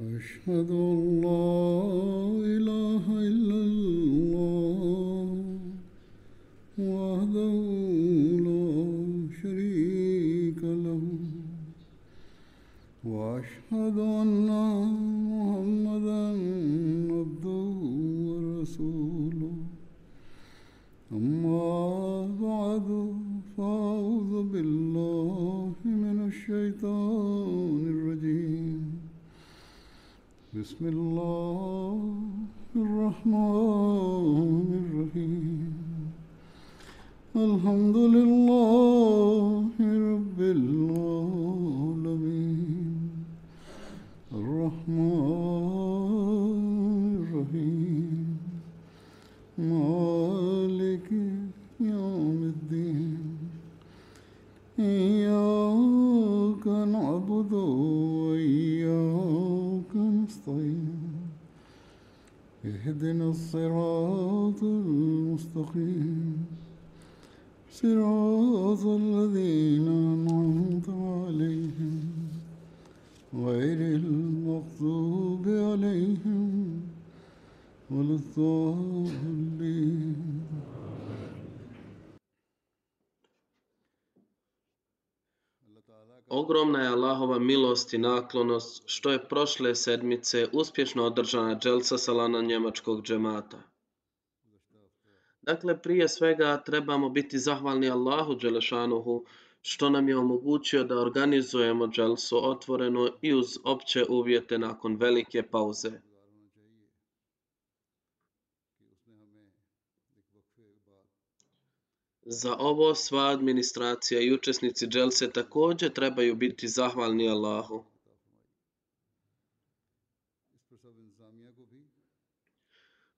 أشهد أن لا إله إلا Milost i naklonost što je prošle sedmice uspješno održana dželsa salana njemačkog džemata. Dakle, prije svega trebamo biti zahvalni Allahu Đelešanuhu što nam je omogućio da organizujemo dželsu otvoreno i uz opće uvjete nakon velike pauze. Za ovo sva administracija i učesnici dželse također trebaju biti zahvalni Allahu.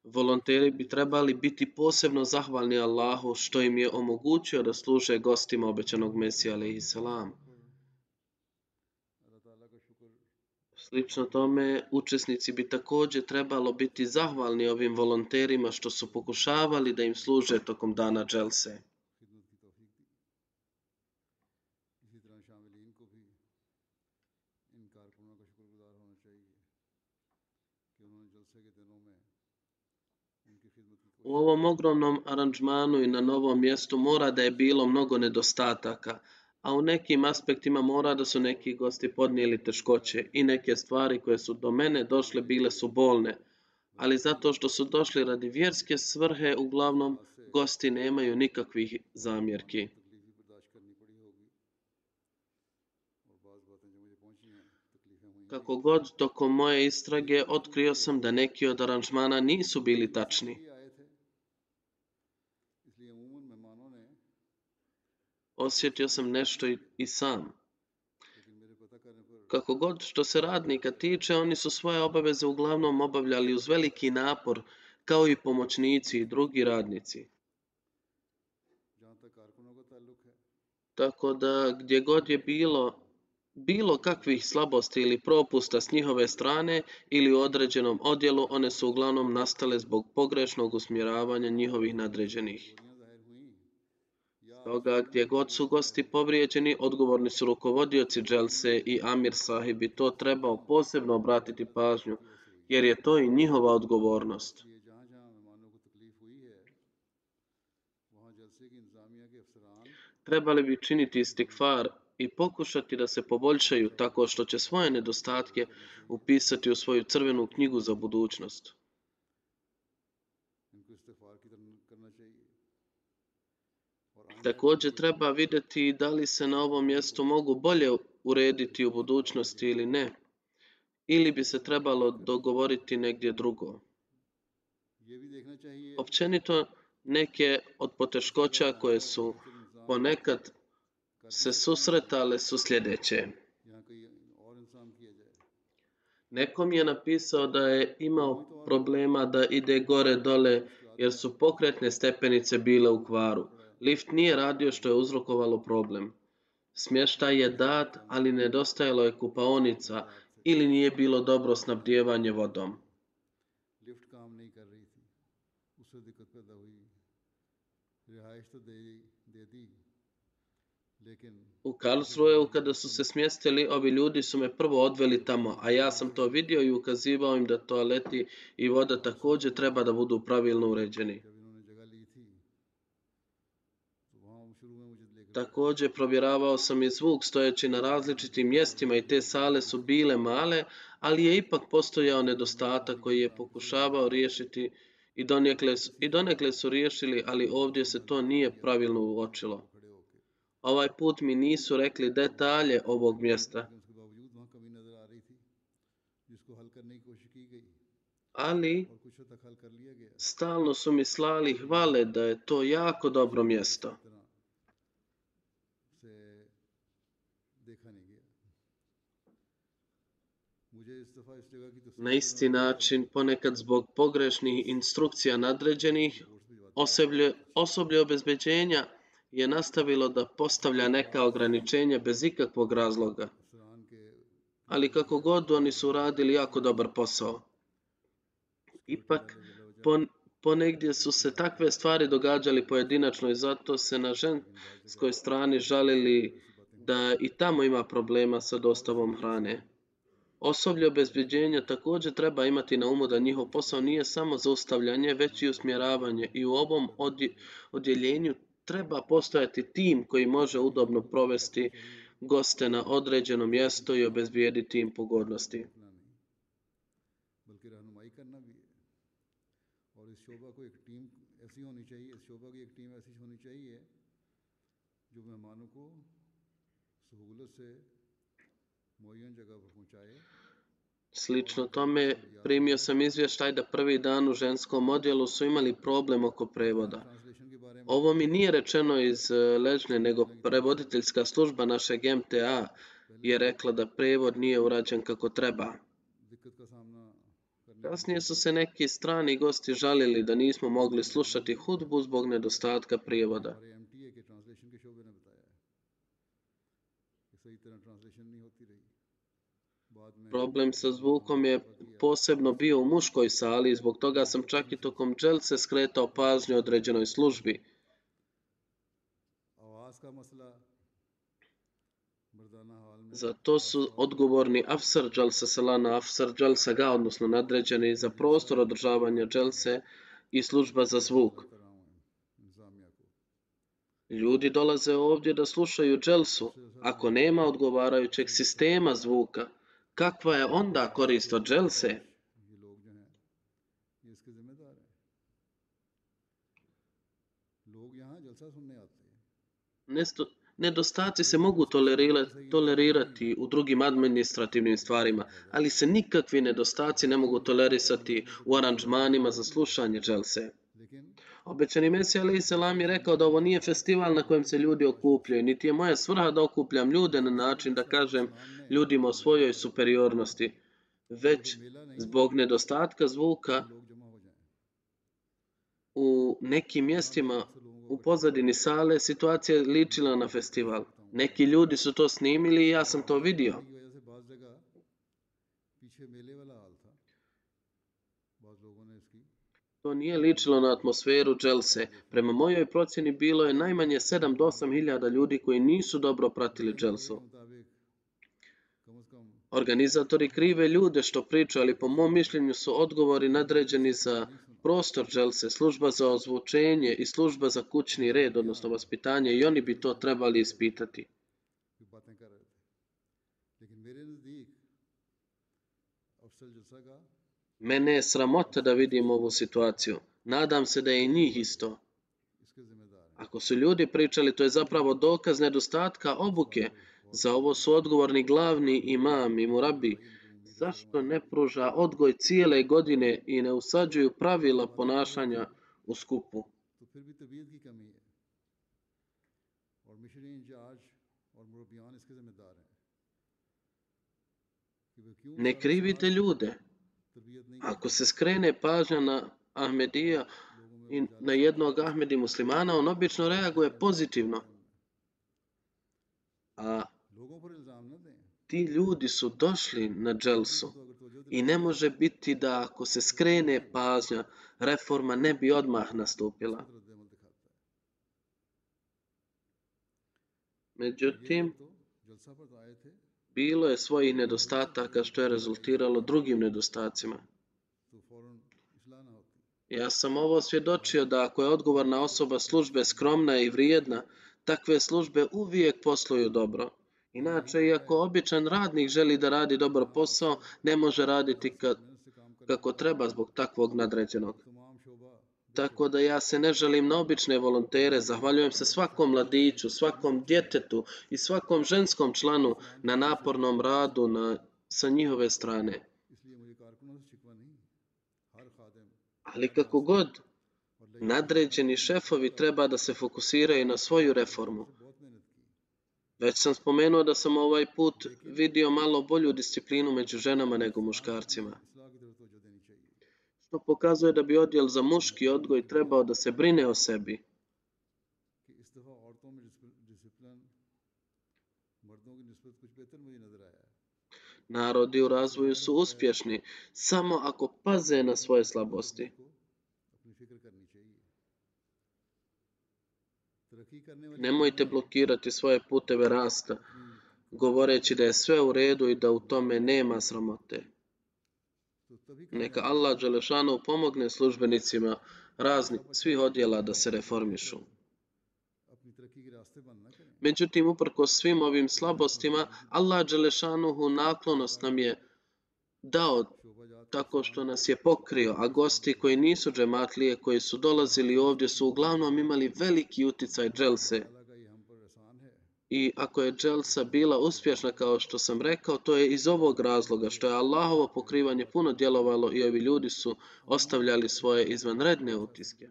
Volonteri bi trebali biti posebno zahvalni Allahu što im je omogućio da služe gostima obećanog Mesija a.s. Slično tome, učesnici bi također trebalo biti zahvalni ovim volonterima što su pokušavali da im služe tokom dana dželse. U ovom ogromnom aranžmanu i na novom mjestu mora da je bilo mnogo nedostataka, a u nekim aspektima mora da su neki gosti podnijeli teškoće i neke stvari koje su do mene došle bile su bolne, ali zato što su došli radi vjerske svrhe, uglavnom gosti nemaju nikakvih zamjerki. Kako god tokom moje istrage otkrio sam da neki od aranžmana nisu bili tačni. Osjetio sam nešto i, i sam. Kako god što se radnika tiče, oni su svoje obaveze uglavnom obavljali uz veliki napor, kao i pomoćnici i drugi radnici. Tako da gdje god je bilo bilo kakvih slabosti ili propusta s njihove strane ili u određenom odjelu, one su uglavnom nastale zbog pogrešnog usmjeravanja njihovih nadređenih. Stoga gdje god su gosti povrijeđeni, odgovorni su rukovodioci dželse i Amir sahib bi to trebao posebno obratiti pažnju, jer je to i njihova odgovornost. Trebali bi činiti istikfar i pokušati da se poboljšaju tako što će svoje nedostatke upisati u svoju crvenu knjigu za budućnost. Također treba vidjeti da li se na ovom mjestu mogu bolje urediti u budućnosti ili ne, ili bi se trebalo dogovoriti negdje drugo. Općenito, neke od poteškoća koje su ponekad se susretale su sljedeće. Nekom je napisao da je imao problema da ide gore dole jer su pokretne stepenice bile u kvaru. Lift nije radio što je uzrokovalo problem. Smještaj je dat, ali nedostajalo je kupaonica ili nije bilo dobro snabdjevanje vodom. U Karlsruheu kada su se smjestili, ovi ljudi su me prvo odveli tamo, a ja sam to vidio i ukazivao im da toaleti i voda također treba da budu pravilno uređeni. Također provjeravao sam i zvuk stojeći na različitim mjestima i te sale su bile male, ali je ipak postojao nedostatak koji je pokušavao riješiti i donekle, i donekle su riješili, ali ovdje se to nije pravilno uočilo. Ovaj put mi nisu rekli detalje ovog mjesta. Ali stalno su mi slali hvale da je to jako dobro mjesto. Na isti način, ponekad zbog pogrešnih instrukcija nadređenih, osoblje, osoblje obezbeđenja je nastavilo da postavlja neka ograničenja bez ikakvog razloga. Ali kako god oni su radili jako dobar posao. Ipak, pon, ponegdje su se takve stvari događali pojedinačno i zato se na ženskoj strani žalili da i tamo ima problema sa dostavom hrane. Osoblje obezbjeđenja također treba imati na umu da njihov posao nije samo zaustavljanje, već i usmjeravanje i u ovom odjeljenju treba postojati tim koji može udobno provesti goste na određeno mjesto i obezbijediti im pogodnosti. جو Slično tome, primio sam izvještaj da prvi dan u ženskom odjelu su imali problem oko prevoda. Ovo mi nije rečeno iz e, Ležne, nego prevoditeljska služba našeg MTA je rekla da prevod nije urađen kako treba. Kasnije su se neki strani gosti žalili da nismo mogli slušati hudbu zbog nedostatka prijevoda. Problem sa zvukom je posebno bio u muškoj sali i zbog toga sam čak i tokom dželse skretao pažnju određenoj službi. Za to su odgovorni Afsar sa Salana, Afsar Jalsa Ga, odnosno nadređeni za prostor održavanja Jalse i služba za zvuk. Ljudi dolaze ovdje da slušaju dželsu, Ako nema odgovarajućeg sistema zvuka, Kakva je onda korist od dželse? Nesto, nedostaci se mogu tolerirati u drugim administrativnim stvarima, ali se nikakvi nedostaci ne mogu tolerisati u aranžmanima za slušanje dželse. Obećani Mesija alaih selam je rekao da ovo nije festival na kojem se ljudi okupljaju, niti je moja svrha da okupljam ljude na način da kažem ljudima o svojoj superiornosti, već zbog nedostatka zvuka u nekim mjestima u pozadini sale situacija je ličila na festival. Neki ljudi su to snimili i ja sam to vidio. To nije ličilo na atmosferu Chelsea. Prema mojoj procjeni bilo je najmanje 7 do 8 hiljada ljudi koji nisu dobro pratili Chelsea. Organizatori krive ljude što pričaju, ali po mom mišljenju su odgovori nadređeni za prostor Chelsea, služba za ozvučenje i služba za kućni red, odnosno vaspitanje, i oni bi to trebali ispitati. Mene je sramota da vidim ovu situaciju. Nadam se da je i njih isto. Ako su ljudi pričali, to je zapravo dokaz nedostatka obuke. Za ovo su odgovorni glavni imam i murabi. Zašto ne pruža odgoj cijele godine i ne usađuju pravila ponašanja u skupu? Ne krivite ljude. Ako se skrene pažnja na Ahmedija i na jednog Ahmedi muslimana, on obično reaguje pozitivno. A ti ljudi su došli na dželsu i ne može biti da ako se skrene pažnja, reforma ne bi odmah nastupila. Međutim, bilo je svojih nedostataka što je rezultiralo drugim nedostacima. Ja sam ovo svjedočio da ako je odgovorna osoba službe skromna i vrijedna, takve službe uvijek posluju dobro. Inače, iako običan radnik želi da radi dobar posao, ne može raditi ka, kako treba zbog takvog nadređenog. Tako da ja se ne želim na obične volontere, zahvaljujem se svakom mladiću, svakom djetetu i svakom ženskom članu na napornom radu na, sa njihove strane. Ali kako god, nadređeni šefovi treba da se fokusiraju na svoju reformu. Već sam spomenuo da sam ovaj put vidio malo bolju disciplinu među ženama nego muškarcima. Što pokazuje da bi odjel za muški odgoj trebao da se brine o sebi. Narodi u razvoju su uspješni samo ako paze na svoje slabosti. Nemojte blokirati svoje puteve rasta, govoreći da je sve u redu i da u tome nema sramote. Neka Allah Đelešanu pomogne službenicima raznih svih odjela da se reformišu. Međutim, uprko svim ovim slabostima, Allah Đelešanuhu naklonost nam je dao tako što nas je pokrio, a gosti koji nisu džematlije, koji su dolazili ovdje, su uglavnom imali veliki uticaj dželse. I ako je dželsa bila uspješna, kao što sam rekao, to je iz ovog razloga, što je Allahovo pokrivanje puno djelovalo i ovi ljudi su ostavljali svoje izvanredne utiske.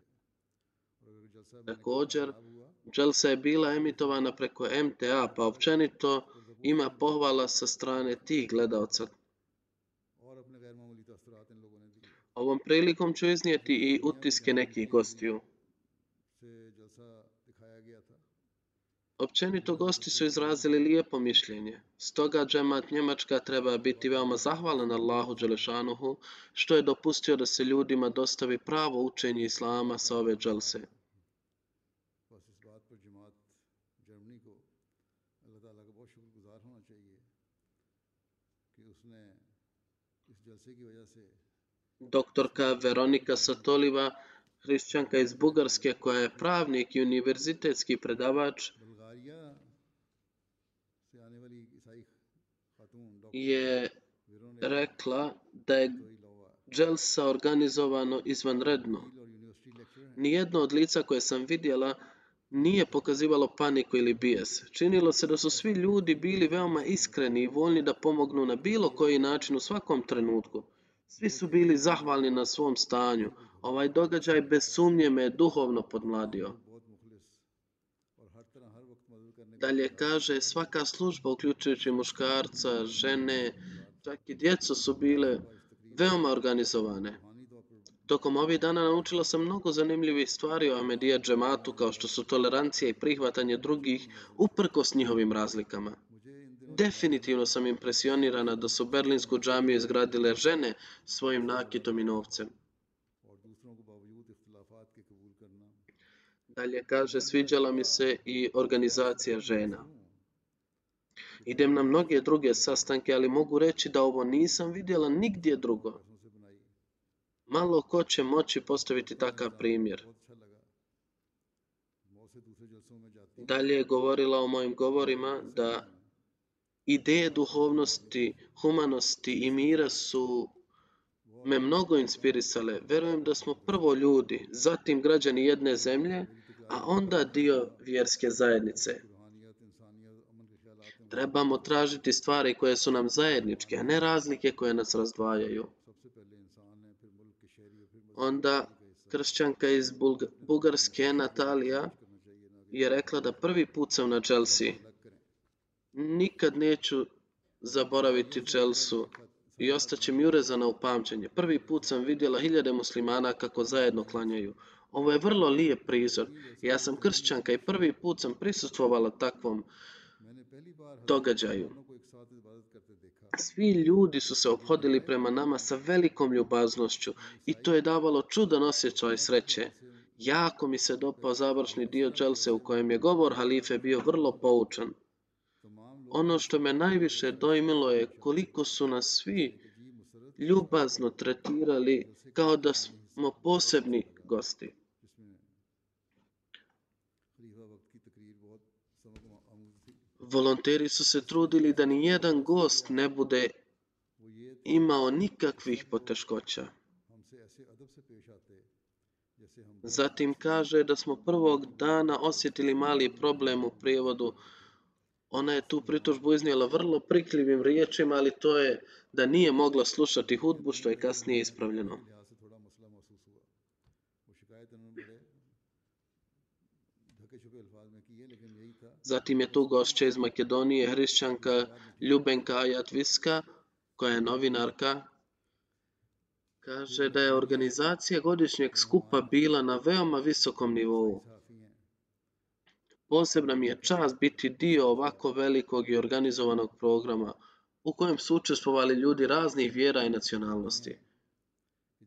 Također, Dželsa je bila emitovana preko MTA, pa općenito ima pohvala sa strane tih gledaoca. Ovom prilikom ću iznijeti i utiske nekih gostiju. Općenito gosti su izrazili lijepo mišljenje. Stoga džemat Njemačka treba biti veoma zahvalan Allahu Đelešanuhu što je dopustio da se ljudima dostavi pravo učenje Islama sa ove dželse. doktorka Veronika Satoliva, hrišćanka iz Bugarske koja je pravnik i univerzitetski predavač, je rekla da je Jelsa organizovano izvanredno. Nijedno od lica koje sam vidjela nije pokazivalo paniku ili bijes. Činilo se da su svi ljudi bili veoma iskreni i voljni da pomognu na bilo koji način u svakom trenutku. Svi su bili zahvalni na svom stanju. Ovaj događaj bez sumnje me je duhovno podmladio. Dalje kaže, svaka služba, uključujući muškarca, žene, čak i djeco su bile veoma organizovane. Tokom ovih dana naučila sam mnogo zanimljivih stvari o Ahmedija džematu kao što su tolerancija i prihvatanje drugih uprkos njihovim razlikama. Definitivno sam impresionirana da su Berlinsku džamiju izgradile žene svojim nakitom i novcem. Dalje kaže, sviđala mi se i organizacija žena. Idem na mnoge druge sastanke, ali mogu reći da ovo nisam vidjela nigdje drugo. Malo ko će moći postaviti takav primjer. Dalje je govorila o mojim govorima da ideje duhovnosti, humanosti i mira su me mnogo inspirisale. Verujem da smo prvo ljudi, zatim građani jedne zemlje, a onda dio vjerske zajednice. Trebamo tražiti stvari koje su nam zajedničke, a ne razlike koje nas razdvajaju. Onda kršćanka iz Bugarske, Natalija, je rekla da prvi put sam na Chelsea. Nikad neću zaboraviti Chelsea i ostaće mi urezana u pamćenje. Prvi put sam vidjela hiljade muslimana kako zajedno klanjaju. Ovo je vrlo lijep prizor. Ja sam kršćanka i prvi put sam prisustvovala takvom događaju. Svi ljudi su se obhodili prema nama sa velikom ljubaznošću i to je davalo čudan osjećaj sreće. Jako mi se dopao završni dio Dželse u kojem je govor halife bio vrlo poučan. Ono što me najviše dojmilo je koliko su nas svi ljubazno tretirali kao da smo posebni gosti. Volonteri su se trudili da ni jedan gost ne bude imao nikakvih poteškoća. Zatim kaže da smo prvog dana osjetili mali problem u prijevodu. Ona je tu pritužbu iznijela vrlo prikljivim riječima, ali to je da nije mogla slušati hudbu, što je kasnije ispravljeno. Zatim je tu gošća iz Makedonije, hrišćanka Ljubenka Ajatviska, koja je novinarka, kaže da je organizacija godišnjeg skupa bila na veoma visokom nivou. Posebna mi je čast biti dio ovako velikog i organizovanog programa u kojem su učestvovali ljudi raznih vjera i nacionalnosti.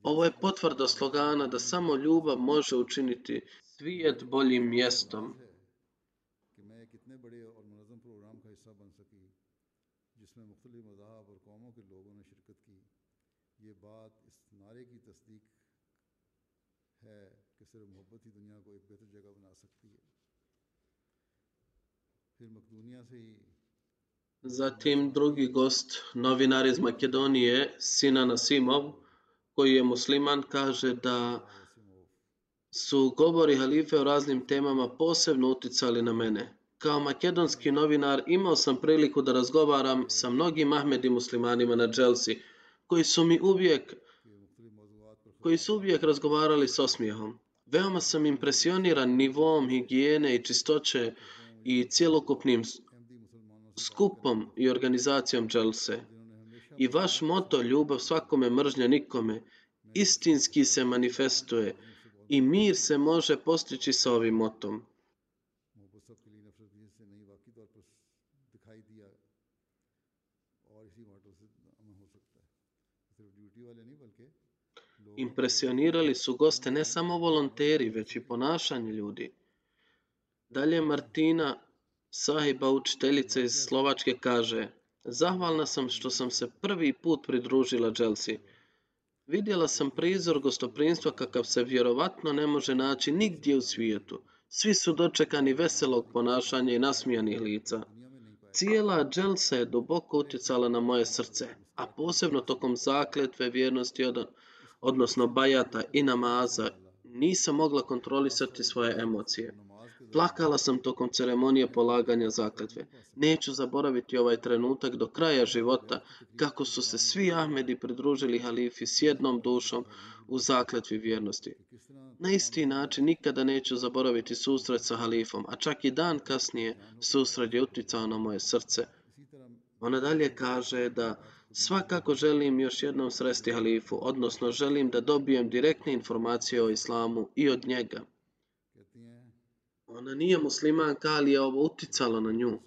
Ovo je potvrda slogana da samo ljubav može učiniti svijet boljim mjestom Zatim drugi gost, novinar iz Makedonije, Sinan Asimov, koji je musliman, kaže da su govori halife o raznim temama posebno uticali na mene. Kao makedonski novinar imao sam priliku da razgovaram sa mnogim Ahmedi muslimanima na Dželsi, koji su mi uvijek koji su uvijek razgovarali s osmijehom. Veoma sam impresioniran nivom higijene i čistoće i cjelokupnim skupom i organizacijom Dželse. I vaš moto ljubav svakome mržnja nikome istinski se manifestuje i mir se može postići sa ovim motom. Impresionirali su goste ne samo volonteri, već i ponašanje ljudi. Dalje Martina Sahiba, učiteljica iz Slovačke, kaže Zahvalna sam što sam se prvi put pridružila Dželsi. Vidjela sam prizor gostoprinstva kakav se vjerovatno ne može naći nigdje u svijetu. Svi su dočekani veselog ponašanja i nasmijanih lica. Cijela Dželsa je duboko utjecala na moje srce a posebno tokom zakletve vjernosti, odnosno bajata i namaza, nisam mogla kontrolisati svoje emocije. Plakala sam tokom ceremonije polaganja zakletve. Neću zaboraviti ovaj trenutak do kraja života kako su se svi Ahmedi pridružili halifi s jednom dušom u zakletvi vjernosti. Na isti način nikada neću zaboraviti susret sa halifom, a čak i dan kasnije susret je uticao na moje srce. Ona dalje kaže da Svakako želim još jednom sresti halifu, odnosno želim da dobijem direktne informacije o islamu i od njega. Ona nije muslimanka, ali je ovo uticalo na nju.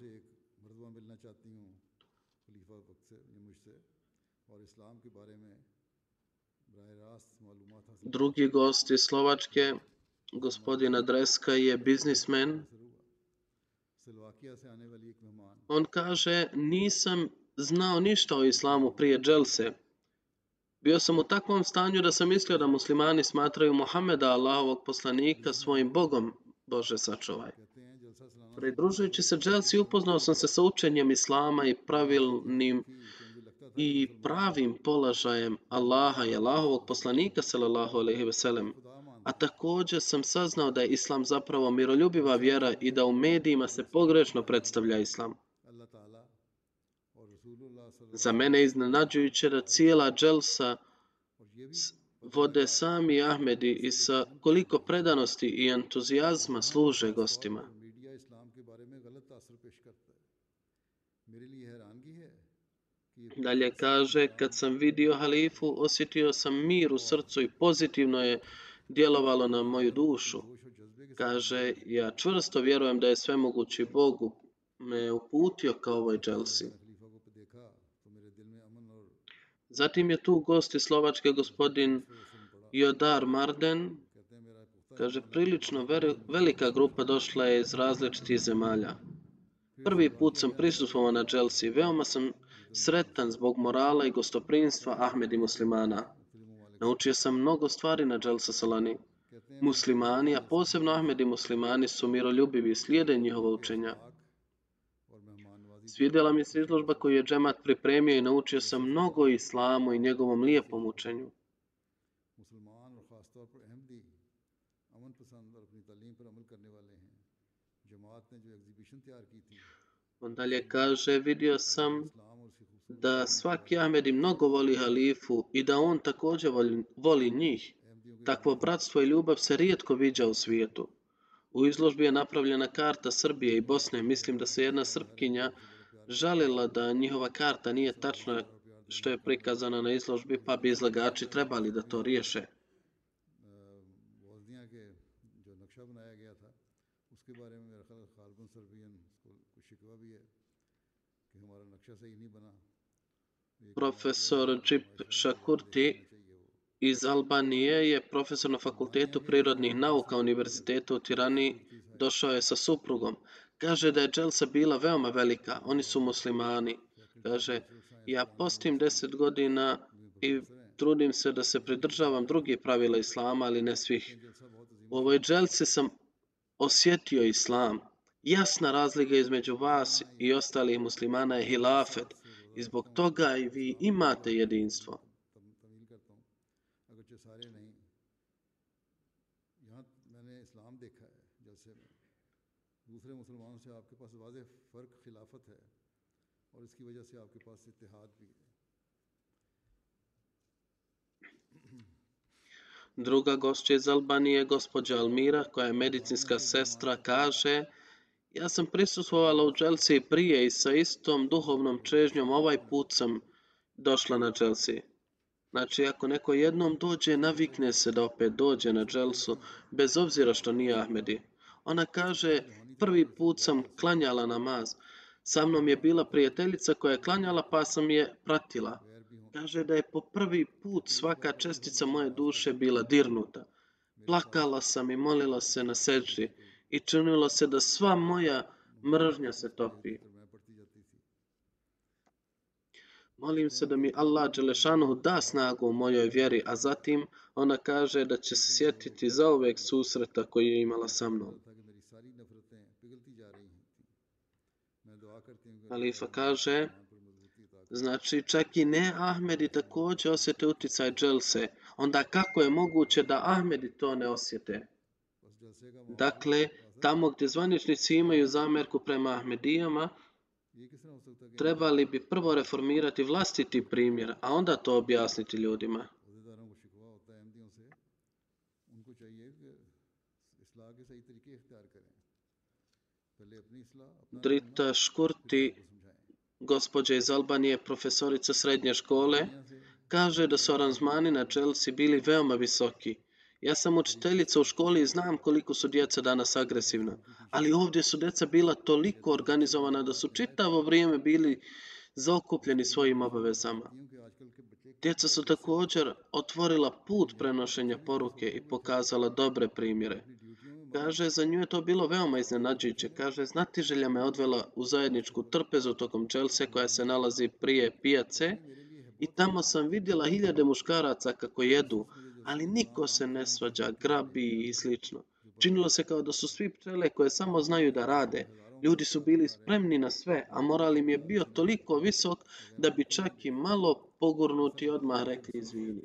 Drugi gost iz Slovačke, gospodin Adreska, je biznismen. On kaže, nisam znao ništa o islamu prije dželse. Bio sam u takvom stanju da sam mislio da muslimani smatraju Mohameda, Allahovog poslanika, svojim bogom, Bože sačuvaj. Pridružujući se dželsi upoznao sam se sa učenjem islama i pravilnim i pravim položajem Allaha i Allahovog poslanika sallallahu alejhi ve sellem. A također sam saznao da je islam zapravo miroljubiva vjera i da u medijima se pogrešno predstavlja islam. Za mene iznenađujuće da cijela dželsa vode sami Ahmedi i sa koliko predanosti i entuzijazma služe gostima. Dalje kaže, kad sam vidio halifu, osjetio sam mir u srcu i pozitivno je djelovalo na moju dušu. Kaže, ja čvrsto vjerujem da je svemogući Bog me uputio kao ovoj dželsi. Zatim je tu gost iz Slovačke gospodin Jodar Marden. Kaže, prilično velika grupa došla je iz različitih zemalja. Prvi put sam prisustvovao na Dželsi. Veoma sam sretan zbog morala i gostoprinstva Ahmedi muslimana. Naučio sam mnogo stvari na Dželsa Salani. Muslimani, a posebno Ahmedi muslimani, su miroljubivi i slijede njihova učenja. Svidjela mi se izložba koju je džemat pripremio i naučio sam mnogo o islamu i njegovom lijepom učenju. On dalje kaže, vidio sam da svaki Ahmedi mnogo voli halifu i da on također voli, voli njih. Takvo bratstvo i ljubav se rijetko viđa u svijetu. U izložbi je napravljena karta Srbije i Bosne. Mislim da se jedna Srpkinja žalila da njihova karta nije tačna što je prikazana na izložbi, pa bi izlagači trebali da to riješe. Profesor Džip Šakurti iz Albanije je profesor na Fakultetu prirodnih nauka Univerzitetu u Tirani došao je sa suprugom. Kaže da je dželsa bila veoma velika. Oni su muslimani. Kaže, ja postim deset godina i trudim se da se pridržavam drugih pravila islama, ali ne svih. U ovoj dželsi sam osjetio islam. Jasna razlika između vas i ostalih muslimana je hilafet. I zbog toga i vi imate jedinstvo. दूसरे मुसलमानों से आपके पास वाज फ़र्क खिलाफत है और इसकी वजह से आपके पास इतिहाद भी है Druga gošća iz Albanije, gospođa Almira, koja je medicinska sestra, kaže Ja sam prisustvovala u Chelsea prije i sa istom duhovnom čežnjom ovaj put sam došla na Chelsea. Znači, ako neko jednom dođe, navikne se da opet dođe na Dželsu, bez obzira što nije Ahmedi. Ona kaže, prvi put sam klanjala namaz. Sa mnom je bila prijateljica koja je klanjala pa sam je pratila. Kaže da je po prvi put svaka čestica moje duše bila dirnuta. Plakala sam i molila se na seđi i činilo se da sva moja mržnja se topi. Molim se da mi Allah Đelešanu da snagu u mojoj vjeri, a zatim ona kaže da će se sjetiti za uvek susreta koji je imala sa mnom. Halifa kaže, znači čak i ne Ahmedi također osjete uticaj dželse. Onda kako je moguće da Ahmedi to ne osjete? Dakle, tamo gdje zvaničnici imaju zamerku prema Ahmedijama, trebali bi prvo reformirati vlastiti primjer, a onda to objasniti ljudima. Drita Škurti, gospođa iz Albanije, profesorica srednje škole, kaže da su aranžmani na Chelsea bili veoma visoki. Ja sam učiteljica u školi i znam koliko su djeca danas agresivna, ali ovdje su djeca bila toliko organizovana da su čitavo vrijeme bili zaokupljeni svojim obavezama. Djeca su također otvorila put prenošenja poruke i pokazala dobre primjere. Kaže, za nju je to bilo veoma iznenađujuće. Kaže, znatiželja me odvela u zajedničku trpezu tokom Chelsea koja se nalazi prije pijace i tamo sam vidjela hiljade muškaraca kako jedu, ali niko se ne svađa, grabi i slično. Činilo se kao da su svi pčele koje samo znaju da rade. Ljudi su bili spremni na sve, a moral im je bio toliko visok da bi čak i malo pogurnuti odmah rekli izvini.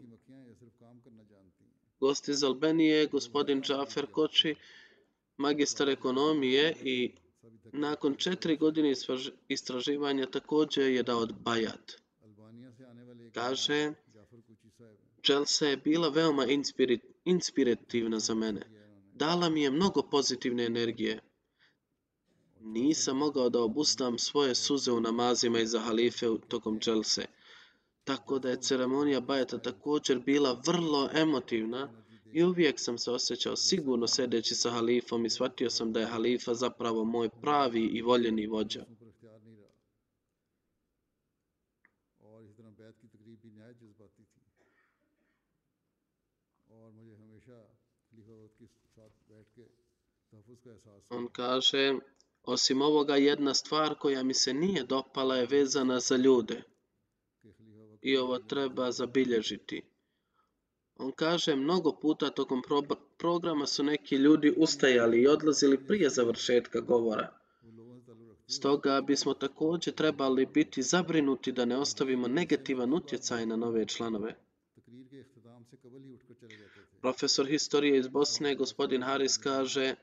Gost iz Albanije, gospodin Džafer Koči, magistar ekonomije i nakon četiri godine istraživanja također je dao bajat. Kaže, Chelsea je bila veoma inspirativna za mene. Dala mi je mnogo pozitivne energije. Nisam mogao da obustam svoje suze u namazima iza halife tokom Chelsea. Tako da je ceremonija bajeta također bila vrlo emotivna i uvijek sam se osjećao sigurno sedeći sa halifom i shvatio sam da je halifa zapravo moj pravi i voljeni vođa. On kaže, osim ovoga jedna stvar koja mi se nije dopala je vezana za ljude i ovo treba zabilježiti. On kaže, mnogo puta tokom pro programa su neki ljudi ustajali i odlazili prije završetka govora. Stoga bismo također trebali biti zabrinuti da ne ostavimo negativan utjecaj na nove članove. Profesor historije iz Bosne, gospodin Haris, kaže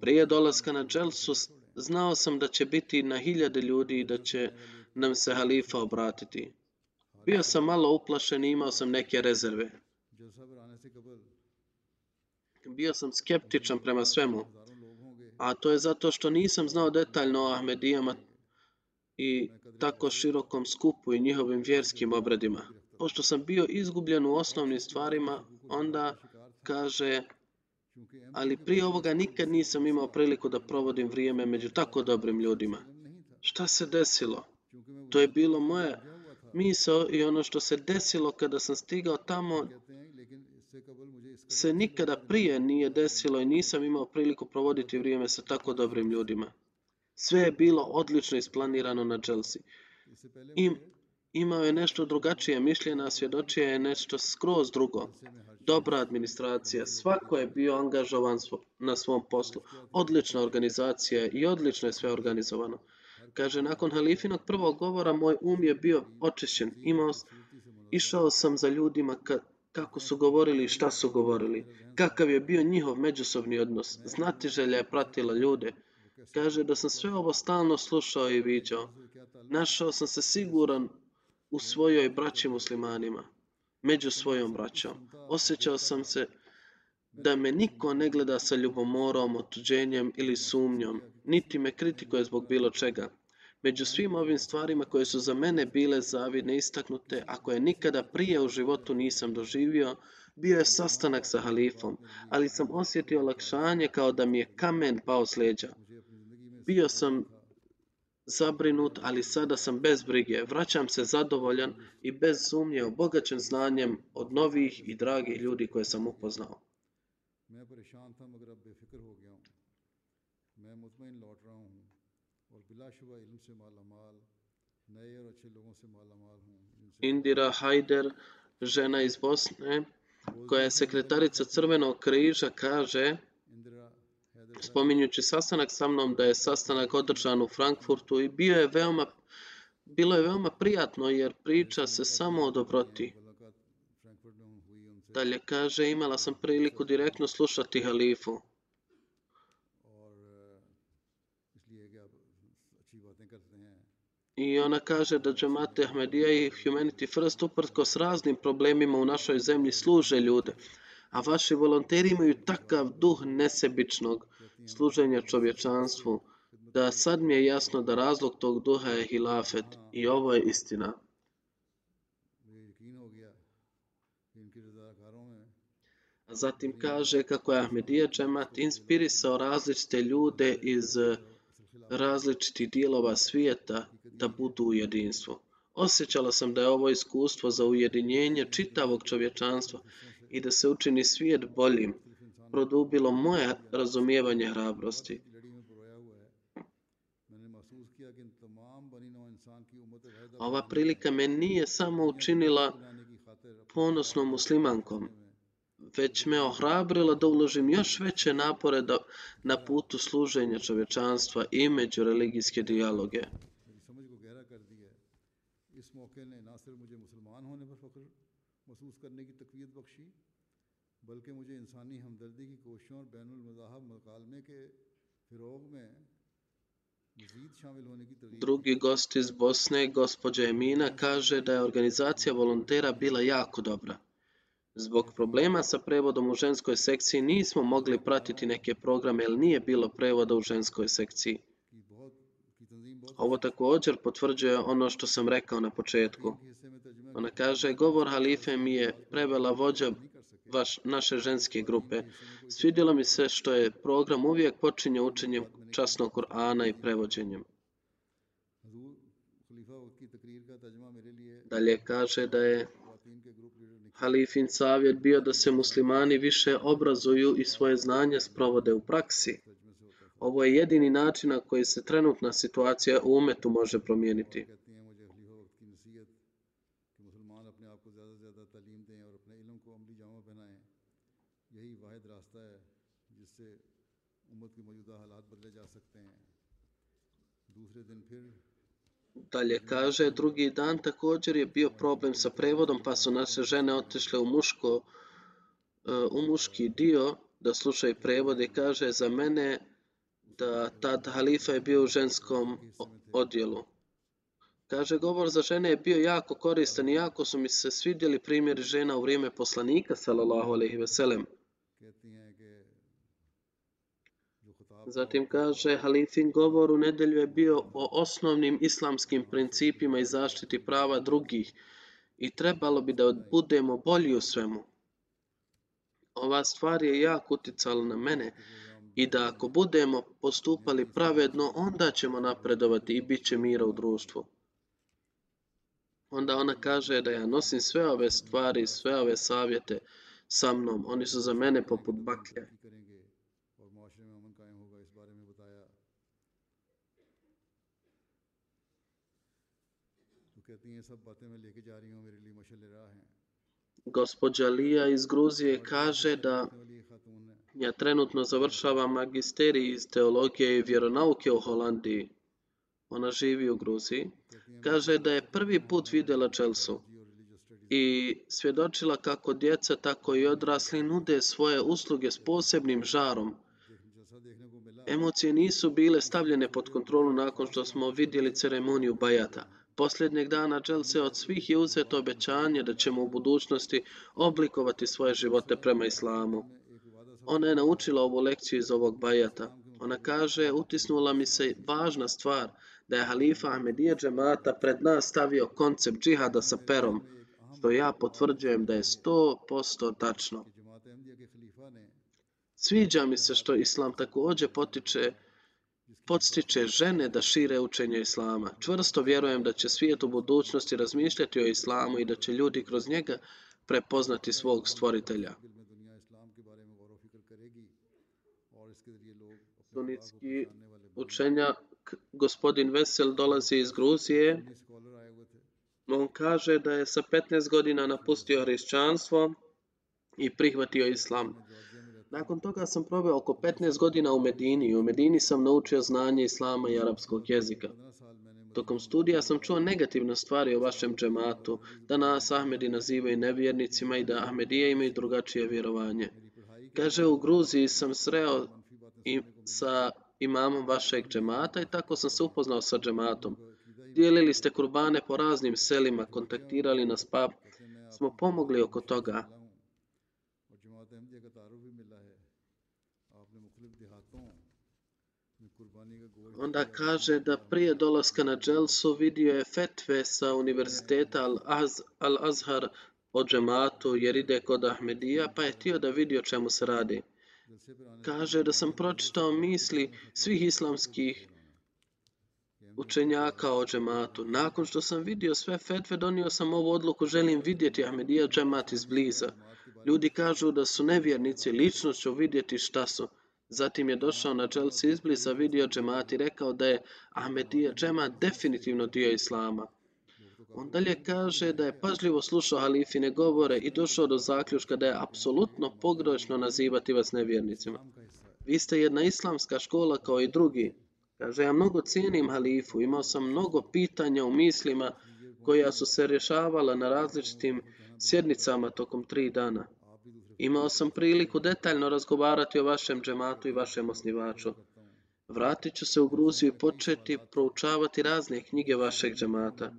prije dolaska na Dželsu znao sam da će biti na hiljade ljudi i da će nam se halifa obratiti. Bio sam malo uplašen i imao sam neke rezerve. Bio sam skeptičan prema svemu, a to je zato što nisam znao detaljno o Ahmedijama i tako širokom skupu i njihovim vjerskim obradima. Pošto sam bio izgubljen u osnovnim stvarima, onda kaže, ali prije ovoga nikad nisam imao priliku da provodim vrijeme među tako dobrim ljudima. Šta se desilo? To je bilo moje misao i ono što se desilo kada sam stigao tamo se nikada prije nije desilo i nisam imao priliku provoditi vrijeme sa tako dobrim ljudima. Sve je bilo odlično isplanirano na Chelsea. Im, imao je nešto drugačije mišljenja, svjedočio je nešto skroz drugo. Dobra administracija, svako je bio angažovan na svom poslu. Odlična organizacija i odlično je sve organizovano. Kaže, nakon halifinog prvog govora moj um je bio očišćen. Imao, išao sam za ljudima ka, kako su govorili i šta su govorili. Kakav je bio njihov međusobni odnos. Znatiželja je pratila ljude. Kaže da sam sve ovo stalno slušao i viđao. Našao sam se siguran u svojoj braći muslimanima, među svojom braćom. Osjećao sam se da me niko ne gleda sa ljubomorom, otuđenjem ili sumnjom, niti me kritikuje zbog bilo čega. Među svim ovim stvarima koje su za mene bile zavidne istaknute, a koje nikada prije u životu nisam doživio, bio je sastanak sa halifom, ali sam osjetio olakšanje kao da mi je kamen pao s leđa. Bio sam zabrinut, ali sada sam bez brige. Vraćam se zadovoljan i bez sumnje obogaćen znanjem od novih i dragih ljudi koje sam upoznao. میں پریشان تھا مگر اب بے فکر ہو گیا ہوں میں مطمئن لوٹ رہا ہوں اور بلا شبہ علم سے مالا مال نئے اور اچھے لوگوں سے مالا مال ہوں Indira Hajder, žena iz Bosne, koja je sekretarica Crvenog križa, kaže spominjući sastanak sa mnom da je sastanak održan u Frankfurtu i bio je veoma, bilo je veoma prijatno jer priča se samo o dobroti. Dalje kaže, imala sam priliku direktno slušati halifu. I ona kaže da džemate Ahmedija i Humanity First uprtko s raznim problemima u našoj zemlji služe ljude, a vaši volonteri imaju takav duh nesebičnog služenja čovječanstvu, da sad mi je jasno da razlog tog duha je hilafet i ovo je istina. Zatim kaže kako je Ahmedija džemat inspirisao različite ljude iz eh, različitih dijelova svijeta da budu u jedinstvu. Osjećala sam da je ovo iskustvo za ujedinjenje čitavog čovječanstva i da se učini svijet boljim, produbilo moje razumijevanje hrabrosti. Ova prilika me nije samo učinila ponosnom muslimankom, već me ohrabrila da uložim još veće napore da, na putu služenja čovečanstva i među religijske dijaloge. بلکہ مجھے انسانی ہمدردی کی کوششوں اور بین المذاہب مکالمے کے فروغ میں Drugi gost iz Bosne, gospođa Emina, kaže da je organizacija volontera bila jako dobra. Zbog problema sa prevodom u ženskoj sekciji nismo mogli pratiti neke programe jer nije bilo prevoda u ženskoj sekciji. Ovo također potvrđuje ono što sam rekao na početku. Ona kaže, govor Halife mi je prevela vođa vaš, naše ženske grupe. Svidjelo mi se što je program uvijek počinje učenjem časnog Kur'ana i prevođenjem. Dalje kaže da je halifin savjet bio da se muslimani više obrazuju i svoje znanje sprovode u praksi. Ovo je jedini način na koji se trenutna situacija u umetu može promijeniti. دوسرے دن پھر Dalje kaže, drugi dan također je bio problem sa prevodom, pa su naše žene otišle u muško, e, u muški dio da slušaju prevod i kaže za mene da tad halifa je bio u ženskom odjelu. Kaže, govor za žene je bio jako koristan i jako su mi se svidjeli primjeri žena u vrijeme poslanika, sallallahu alaihi veselem. Zatim kaže, halifin govor u nedjelju je bio o osnovnim islamskim principima i zaštiti prava drugih i trebalo bi da budemo bolji u svemu. Ova stvar je jako uticala na mene i da ako budemo postupali pravedno, onda ćemo napredovati i bit će mira u društvu. Onda ona kaže da ja nosim sve ove stvari, sve ove savjete sa mnom. Oni su za mene poput baklje. Gospođa Lija iz Gruzije kaže da ja trenutno završavam magisterij iz teologije i vjeronauke u Holandiji. Ona živi u Gruziji. Kaže da je prvi put vidjela Čelsu i svjedočila kako djeca, tako i odrasli nude svoje usluge s posebnim žarom. Emocije nisu bile stavljene pod kontrolu nakon što smo vidjeli ceremoniju Bajata. Posljednjeg dana Chelsea od svih je uzeto obećanje da ćemo u budućnosti oblikovati svoje živote prema islamu. Ona je naučila ovu lekciju iz ovog bajata. Ona kaže, utisnula mi se važna stvar da je halifa Ahmedija džemata pred nas stavio koncept džihada sa perom, što ja potvrđujem da je 100% tačno. Sviđa mi se što islam također potiče podstiče žene da šire učenje islama. Čvrsto vjerujem da će svijet u budućnosti razmišljati o islamu i da će ljudi kroz njega prepoznati svog stvoritelja. Sunitski učenjak gospodin Vesel dolazi iz Gruzije. On kaže da je sa 15 godina napustio hrišćanstvo i prihvatio islam. Nakon toga sam proveo oko 15 godina u Medini i u Medini sam naučio znanje islama i arapskog jezika. Tokom studija sam čuo negativne stvari o vašem džematu, da nas Ahmedi nazivaju nevjernicima i da Ahmedije imaju drugačije vjerovanje. Kaže, u Gruziji sam sreo i sa imamom vašeg džemata i tako sam se upoznao sa džematom. Dijelili ste kurbane po raznim selima, kontaktirali nas pa smo pomogli oko toga. onda kaže da prije dolaska na Dželsu vidio je fetve sa univerziteta Al-Azhar o džematu jer ide kod Ahmedija pa je htio da vidi o čemu se radi. Kaže da sam pročitao misli svih islamskih učenjaka o džematu. Nakon što sam vidio sve fetve, donio sam ovu odluku, želim vidjeti Ahmedija džemat izbliza. Ljudi kažu da su nevjernici, lično ću vidjeti šta su. Zatim je došao na Chelsea izblisa, vidio džemat i rekao da je Ahmedija džemat definitivno dio Islama. On dalje kaže da je pažljivo slušao halifine govore i došao do zaključka da je apsolutno pogrešno nazivati vas nevjernicima. Vi ste jedna islamska škola kao i drugi. Kaže, ja mnogo cijenim halifu, imao sam mnogo pitanja u mislima koja su se rješavala na različitim sjednicama tokom tri dana. Imao sam priliku detaljno razgovarati o vašem džematu i vašem osnivaču. Vratit ću se u Gruziju i početi proučavati razne knjige vašeg džemata.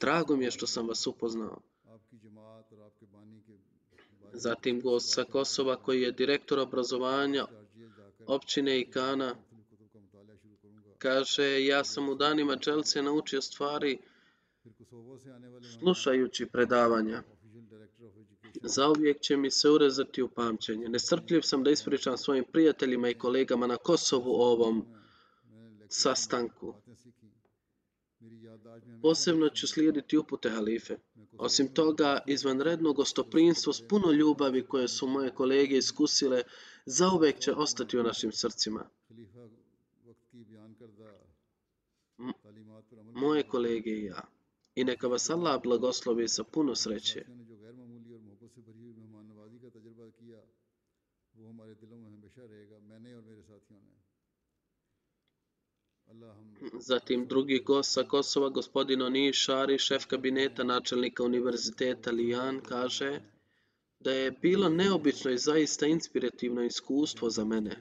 Drago mi je što sam vas upoznao. Zatim gost sa Kosova koji je direktor obrazovanja općine Ikana kaže ja sam u danima Čelce naučio stvari slušajući predavanja. Zauvijek će mi se urezati u pamćenje. Nestrpljiv sam da ispričam svojim prijateljima i kolegama na Kosovu o ovom sastanku. Posebno ću slijediti upute halife. Osim toga, izvanredno gostoprinstvo s puno ljubavi koje su moje kolege iskusile zauvijek će ostati u našim srcima. M moje kolege i ja. I neka vas Allah blagoslovi sa puno sreće. Zatim drugi gost sa Kosova, gospodin Oni Šari, šef kabineta načelnika univerziteta Lijan, kaže da je bilo neobično i zaista inspirativno iskustvo za mene.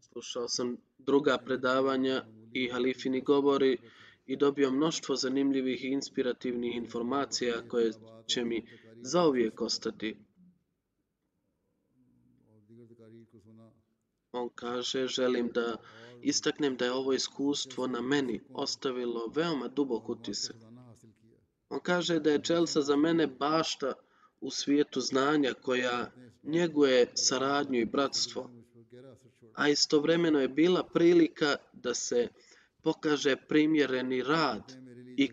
Slušao sam druga predavanja i halifini govori i dobio mnoštvo zanimljivih i inspirativnih informacija koje će mi zauvijek ostati. On kaže, želim da istaknem da je ovo iskustvo na meni ostavilo veoma dubok utisak. On kaže da je Chelsea za mene bašta u svijetu znanja koja njeguje saradnju i bratstvo, a istovremeno je bila prilika da se pokaže primjereni rad i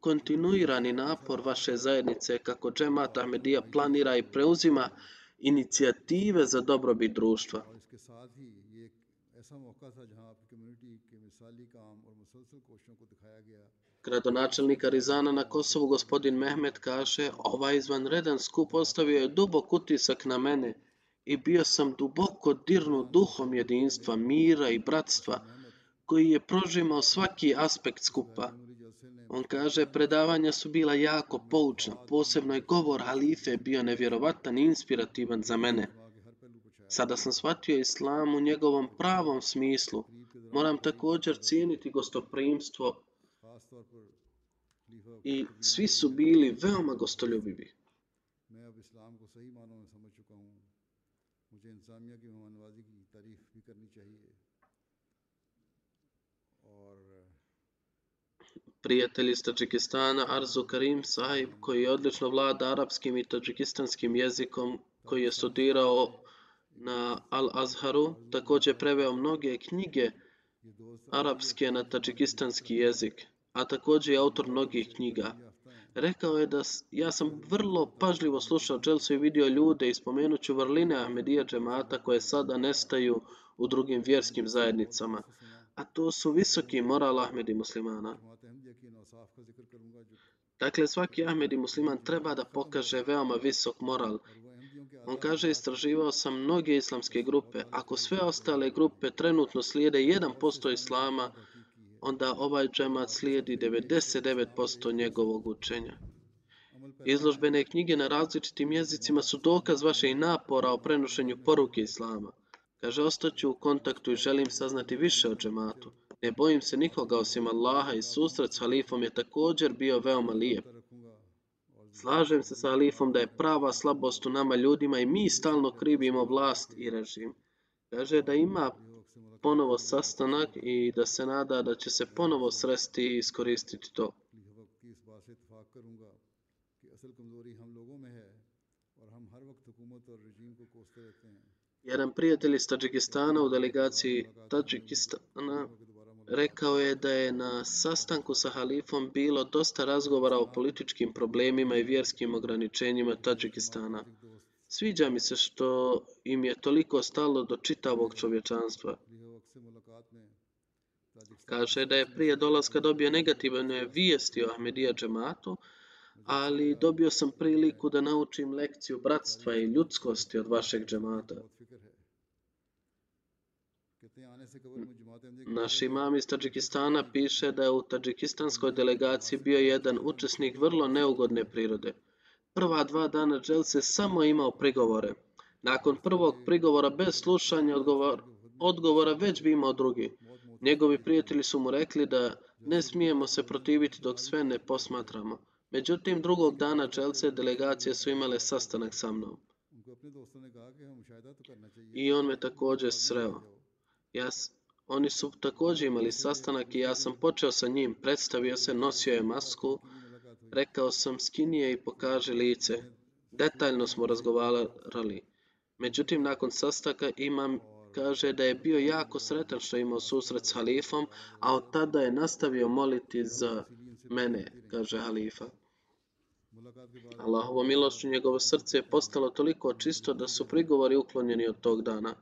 kontinuirani napor vaše zajednice kako džemata medija planira i preuzima inicijative za dobrobit društva. और इसके साथ ही ये एक ऐसा मौका था जहां आपकी कम्युनिटी के मिसाली काम और मुसलसल कोशिशों को दिखाया गया Gradonačelnik Arizana na Kosovu, gospodin Mehmet, kaže ovaj izvanredan skup ostavio je dubok utisak na mene i bio sam duboko dirnut duhom jedinstva, mira i bratstva koji je prožimao svaki aspekt skupa. Memory जलसे ने On kaže, predavanja su bila jako poučna, posebno je govor halife bio nevjerovatan i inspirativan za mene. Sada sam shvatio islam u njegovom pravom smislu. Moram također cijeniti gostoprimstvo i svi su bili veoma gostoljubivi. Prijatelj iz Tadžikistana Arzu Karim Sahib koji odlično vlada arapskim i tadžikistanskim jezikom koji je studirao na Al-Azharu također preveo mnoge knjige arapske na tadžikistanski jezik, a također je autor mnogih knjiga. Rekao je da ja sam vrlo pažljivo slušao Dželsu i vidio ljude i spomenut ću vrline Ahmedija džemata koje sada nestaju u drugim vjerskim zajednicama, a to su visoki moral Ahmedi muslimana. Dakle, svaki Ahmedi musliman treba da pokaže veoma visok moral on kaže, istraživao sam mnoge islamske grupe. Ako sve ostale grupe trenutno slijede 1% islama, onda ovaj džemat slijedi 99% njegovog učenja. Izložbene knjige na različitim jezicima su dokaz vaših napora o prenošenju poruke Islama. Kaže, ostaću u kontaktu i želim saznati više o džematu. Ne bojim se nikoga osim Allaha i susret s halifom je također bio veoma lijep. Slažem se sa Alifom da je prava slabost u nama ljudima i mi stalno krivimo vlast i režim. Kaže da ima ponovo sastanak i da se nada da će se ponovo sresti i iskoristiti to. Jedan prijatelj iz Tadžikistana u delegaciji Tadžikistana rekao je da je na sastanku sa halifom bilo dosta razgovora o političkim problemima i vjerskim ograničenjima Tadžikistana. Sviđa mi se što im je toliko stalo do čitavog čovječanstva. Kaže da je prije dolaska dobio negativne vijesti o Ahmedija džematu, ali dobio sam priliku da naučim lekciju bratstva i ljudskosti od vašeg džemata. Naš imam iz Tadžikistana piše da je u tadžikistanskoj delegaciji bio jedan učesnik vrlo neugodne prirode. Prva dva dana Dželse samo imao prigovore. Nakon prvog prigovora bez slušanja odgovor, odgovora već bi imao drugi. Njegovi prijatelji su mu rekli da ne smijemo se protiviti dok sve ne posmatramo. Međutim, drugog dana Chelsea delegacije su imale sastanak sa mnom. I on me također sreo. Jas, oni su također imali sastanak i ja sam počeo sa njim, predstavio se, nosio je masku, rekao sam skinije i pokaže lice. Detaljno smo razgovarali. Međutim, nakon sastaka imam kaže da je bio jako sretan što je imao susret s halifom, a od tada je nastavio moliti za mene, kaže halifa. Allahovo milošću njegovo srce je postalo toliko čisto da su prigovori uklonjeni od tog dana.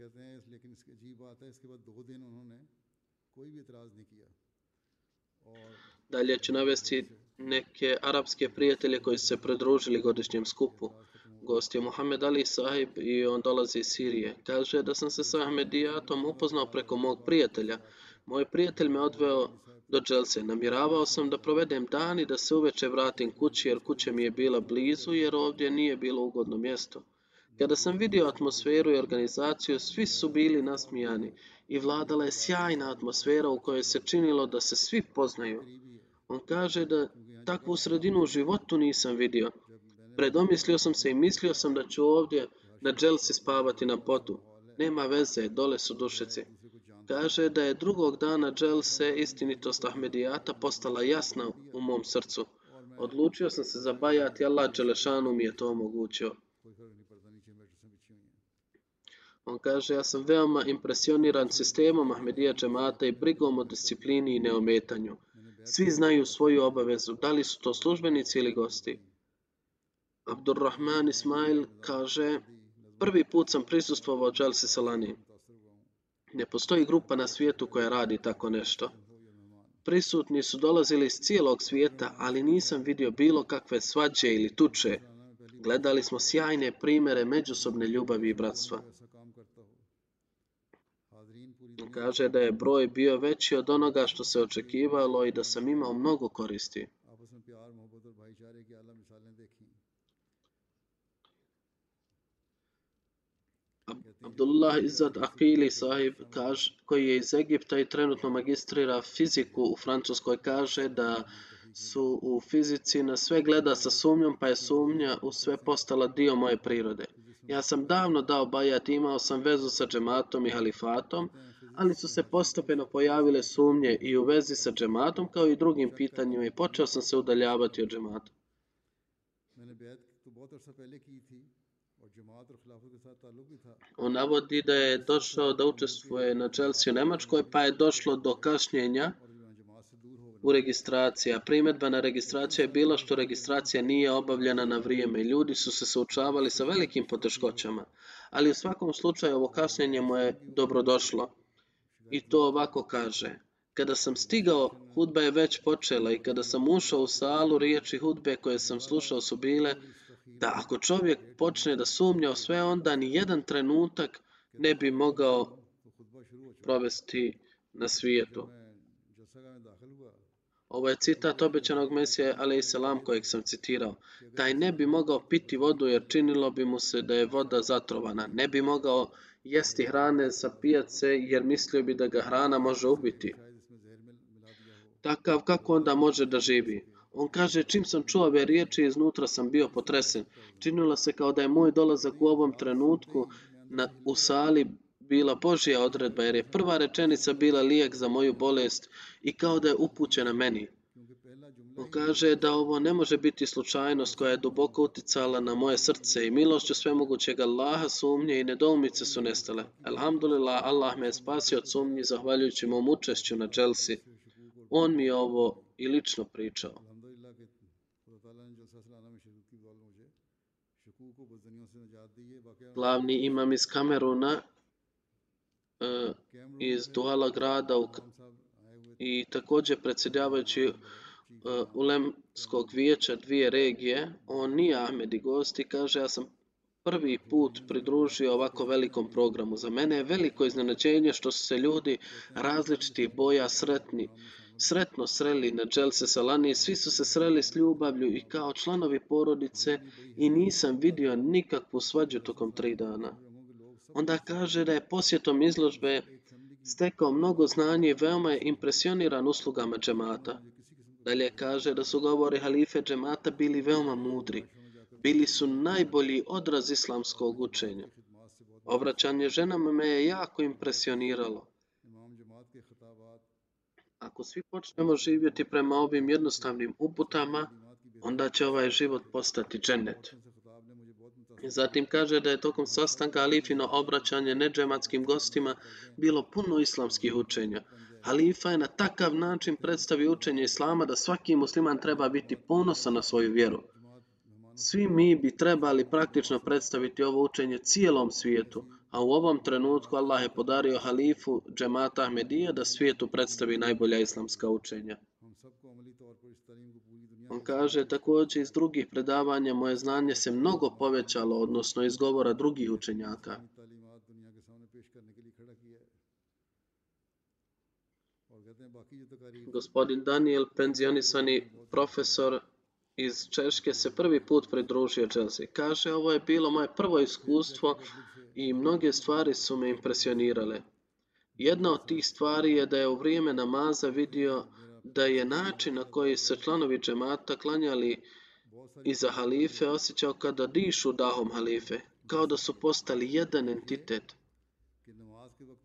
कहते हैं इस- लेकिन इसकी अजीब बात है इसके बाद दो दिन उन्होंने कोई भी इतराज़ नहीं किया और Dalje ću navesti neke arapske prijatelje koji su se pridružili godišnjem skupu. Gost je Muhammed Ali Sahib i on dolazi iz Sirije. Kaže da sam se sa Ahmedijatom upoznao preko mog prijatelja. Moj prijatelj me odveo do Dželse. Namjeravao sam da provedem dan i da se uveče vratim kući jer kuća mi je bila blizu jer ovdje nije bilo ugodno mjesto. Kada sam vidio atmosferu i organizaciju, svi su bili nasmijani i vladala je sjajna atmosfera u kojoj se činilo da se svi poznaju. On kaže da takvu sredinu u životu nisam vidio. Predomislio sam se i mislio sam da ću ovdje na dželsi spavati na potu. Nema veze, dole su dušici. Kaže da je drugog dana dželse istinitost Ahmedijata postala jasna u mom srcu. Odlučio sam se za bajat i Allah Đelešanu mi je to omogućio. On kaže, ja sam veoma impresioniran sistemom Ahmedija džemata i brigom o disciplini i neometanju. Svi znaju svoju obavezu, da li su to službenici ili gosti. Abdurrahman Ismail kaže, prvi put sam prisustvovao Dželsi Salani. Ne postoji grupa na svijetu koja radi tako nešto. Prisutni su dolazili iz cijelog svijeta, ali nisam vidio bilo kakve svađe ili tuče. Gledali smo sjajne primere međusobne ljubavi i bratstva. Kaže da je broj bio veći od onoga što se očekivalo i da sam imao mnogo koristi. Abdullah Izzad Akili sahib kaž, koji je iz Egipta i trenutno magistrira fiziku u Francuskoj kaže da su u fizici na sve gleda sa sumnjom pa je sumnja u sve postala dio moje prirode. Ja sam davno dao bajat, imao sam vezu sa džematom i halifatom, ali su se postepeno pojavile sumnje i u vezi sa džematom kao i drugim pitanjima i počeo sam se udaljavati od džemata. On navodi da je došao da učestvuje na Chelsea u Nemačkoj, pa je došlo do kašnjenja u registraciji. A primetba na registraciju je bila što registracija nije obavljena na vrijeme. Ljudi su se suočavali sa velikim poteškoćama, ali u svakom slučaju ovo kašnjenje mu je dobrodošlo i to ovako kaže. Kada sam stigao, hudba je već počela i kada sam ušao u salu, riječi hudbe koje sam slušao su bile da ako čovjek počne da sumnja o sve, onda ni jedan trenutak ne bi mogao provesti na svijetu. Ovo je citat obećanog Mesije, ali i selam kojeg sam citirao. Taj ne bi mogao piti vodu jer činilo bi mu se da je voda zatrovana. Ne bi mogao jesti hrane sa pijace jer mislio bi da ga hrana može ubiti. Takav kako onda može da živi? On kaže, čim sam čuo ove riječi, iznutra sam bio potresen. Činilo se kao da je moj dolazak u ovom trenutku na, u sali bila božija odredba, jer je prva rečenica bila lijek za moju bolest i kao da je upućena meni. On da ovo ne može biti slučajnost koja je duboko uticala na moje srce i milošću svemogućeg Allaha sumnje i nedoumice su nestale. Alhamdulillah, Allah me je spasio od sumnji zahvaljujući mom učešću na dželsi. On mi je ovo i lično pričao. Glavni imam iz Kameruna, e, iz Duala grada u i također predsjedavajući Ulemskog vijeća dvije regije, on nije Ahmed i gost i kaže ja sam prvi put pridružio ovako velikom programu. Za mene je veliko iznenađenje što su se ljudi različitih boja sretni, sretno sreli na Dželse Salani, svi su se sreli s ljubavlju i kao članovi porodice i nisam vidio nikakvu svađu tokom tri dana. Onda kaže da je posjetom izložbe stekao mnogo znanja i veoma je impresioniran uslugama džemata. Dalje kaže da su govori halife džemata bili veoma mudri. Bili su najbolji odraz islamskog učenja. Obraćanje ženama me je jako impresioniralo. Ako svi počnemo živjeti prema ovim jednostavnim uputama, onda će ovaj život postati džennet. Zatim kaže da je tokom sastanka Alifino obraćanje neđematskim gostima bilo puno islamskih učenja. Halifa je na takav način predstavio učenje Islama da svaki musliman treba biti ponosan na svoju vjeru. Svi mi bi trebali praktično predstaviti ovo učenje cijelom svijetu, a u ovom trenutku Allah je podario halifu džemata Ahmedija da svijetu predstavi najbolja islamska učenja. On kaže također iz drugih predavanja moje znanje se mnogo povećalo, odnosno iz govora drugih učenjaka. Gospodin Daniel, penzionisani profesor iz Češke, se prvi put pridružio Chelsea. Kaže, ovo je bilo moje prvo iskustvo i mnoge stvari su me impresionirale. Jedna od tih stvari je da je u vrijeme namaza vidio da je način na koji se članovi džemata klanjali iza halife osjećao kada dišu dahom halife, kao da su postali jedan entitet.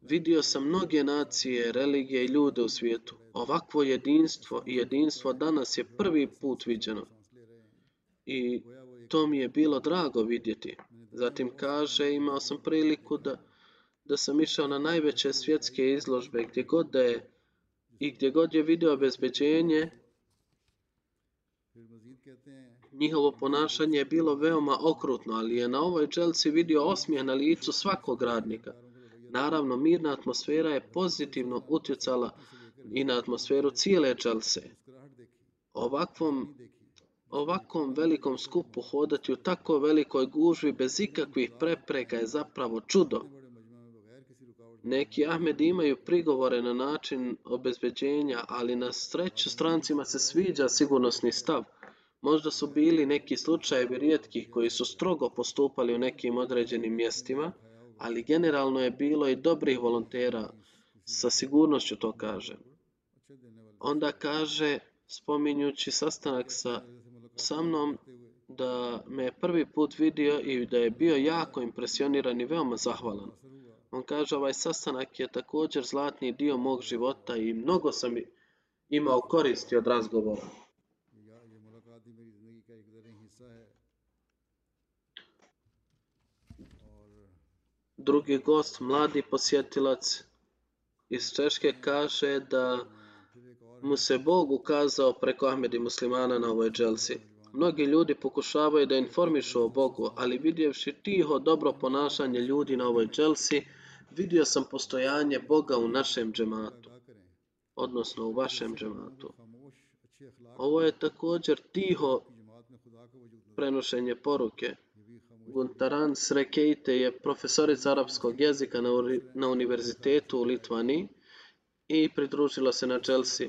Vidio sam mnoge nacije, religije i ljude u svijetu. Ovakvo jedinstvo i jedinstvo danas je prvi put viđeno. I to mi je bilo drago vidjeti. Zatim kaže, imao sam priliku da, da sam išao na najveće svjetske izložbe gdje god da je i gdje god je vidio obezbeđenje, njihovo ponašanje je bilo veoma okrutno, ali je na ovoj dželci vidio osmijeh na licu svakog radnika. Naravno, mirna atmosfera je pozitivno utjecala i na atmosferu cijele dželse. Ovakvom, ovakvom velikom skupu hodati u tako velikoj gužvi bez ikakvih prepreka je zapravo čudo. Neki Ahmed imaju prigovore na način obezbeđenja, ali na sreću strancima se sviđa sigurnosni stav. Možda su bili neki slučajevi rijetkih koji su strogo postupali u nekim određenim mjestima, ali generalno je bilo i dobrih volontera, sa sigurnošću to kaže. Onda kaže, spominjući sastanak sa, sa mnom, da me je prvi put vidio i da je bio jako impresioniran i veoma zahvalan. On kaže ovaj sastanak je također zlatni dio mog života i mnogo sam imao koristi od razgovora. Drugi gost, mladi posjetilac iz Češke, kaže da mu se Bog ukazao preko Ahmedi muslimana na ovoj dželsi. Mnogi ljudi pokušavaju da informišu o Bogu, ali vidjevši tiho dobro ponašanje ljudi na ovoj dželsi, vidio sam postojanje Boga u našem džematu, odnosno u vašem džematu. Ovo je također tiho prenošenje poruke. Guntaran Srekejte je profesorica arapskog jezika na, univerzitetu u Litvani i pridružila se na Chelsea.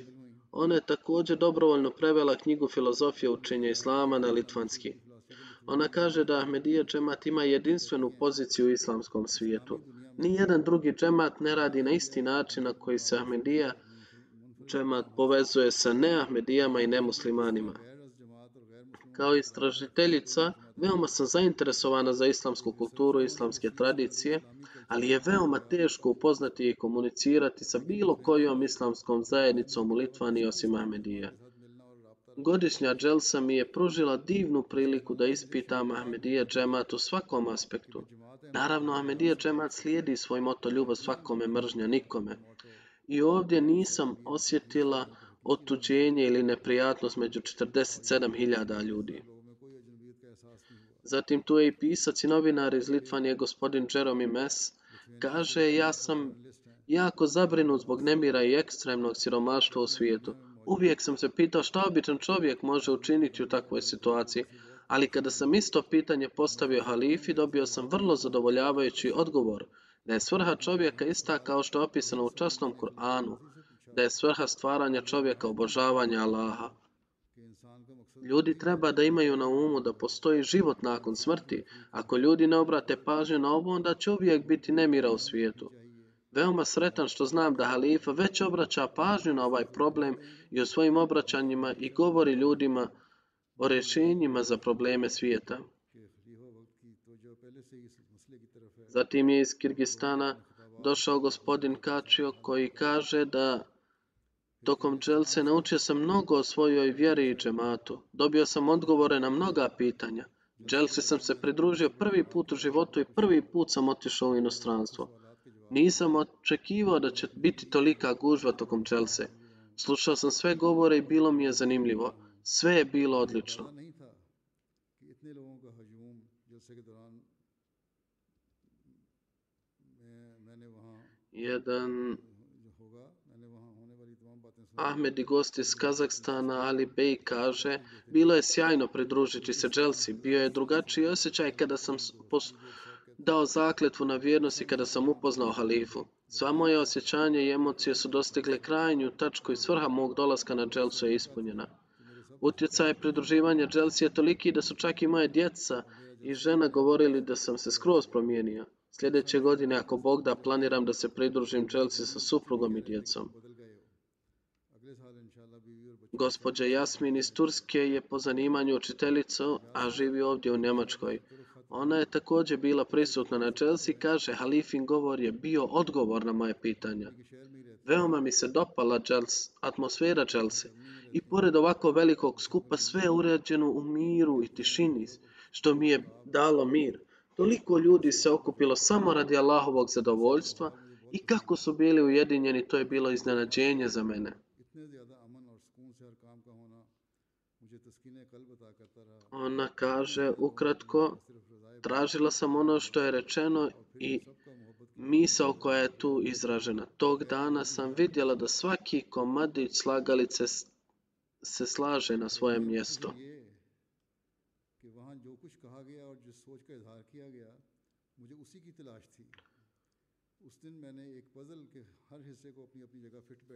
Ona je također dobrovoljno prevela knjigu Filozofije učenja Islama na litvanski. Ona kaže da Ahmedija džemat ima jedinstvenu poziciju u islamskom svijetu. Nijedan drugi džemat ne radi na isti način na koji se Ahmedija džemat povezuje sa neahmedijama i nemuslimanima. Kao istražiteljica, veoma sam zainteresovana za islamsku kulturu i islamske tradicije, ali je veoma teško upoznati i komunicirati sa bilo kojom islamskom zajednicom u Litvani osim Ahmedija. Godišnja dželsa mi je pružila divnu priliku da ispitam Ahmedija džemat u svakom aspektu. Naravno, Ahmedija džemat slijedi svoj moto ljubav svakome, mržnja nikome. I ovdje nisam osjetila otuđenje ili neprijatnost među 47.000 ljudi. Zatim tu je i pisac i novinar iz Litvanije, gospodin Jeremy Mess, kaže ja sam jako zabrinut zbog nemira i ekstremnog siromaštva u svijetu. Uvijek sam se pitao šta običan čovjek može učiniti u takvoj situaciji, ali kada sam isto pitanje postavio halifi, dobio sam vrlo zadovoljavajući odgovor da je svrha čovjeka ista kao što je opisano u časnom Kur'anu, da je svrha stvaranja čovjeka obožavanja Allaha. Ljudi treba da imaju na umu da postoji život nakon smrti. Ako ljudi ne obrate pažnju na ovo, onda će uvijek biti nemira u svijetu. Veoma sretan što znam da halifa već obraća pažnju na ovaj problem i u svojim obraćanjima i govori ljudima o rješenjima za probleme svijeta. Zatim je iz Kirgistana došao gospodin Kačio koji kaže da tokom dželse naučio sam mnogo o svojoj vjeri i džematu. Dobio sam odgovore na mnoga pitanja. Dželsi sam se pridružio prvi put u životu i prvi put sam otišao u inostranstvo. Nisam očekivao da će biti tolika gužva tokom Dželse. Slušao sam sve govore i bilo mi je zanimljivo. Sve je bilo odlično. नहीं Ahmedi gost iz Kazahstana Ali Bey kaže Bilo je sjajno pridružiti se Chelsea. Bio je drugačiji osjećaj kada sam dao zakletvu na vjernosti kada sam upoznao halifu. Sva moje osjećanje i emocije su dostigle krajnju tačku i svrha mog dolaska na Chelsea je ispunjena. Utjecaj pridruživanja Chelsea je toliki da su čak i moje djeca i žena govorili da sam se skroz promijenio. Sljedeće godine, ako Bog da, planiram da se pridružim Chelsea sa suprugom i djecom. Gospođa Jasmin iz Turske je po zanimanju učiteljica, a živi ovdje u Njemačkoj. Ona je također bila prisutna na Chelsea, kaže Halifin govor je bio odgovor na moje pitanja. Veoma mi se dopala Chelsea, atmosfera Čelsi i pored ovako velikog skupa sve je urađeno u miru i tišini, što mi je dalo mir. Toliko ljudi se okupilo samo radi Allahovog zadovoljstva i kako su bili ujedinjeni to je bilo iznenađenje za mene. Ona kaže, ukratko, tražila sam ono što je rečeno i misao koja je tu izražena. Tog dana sam vidjela da svaki komadić slagalice se slaže na svoje mjesto.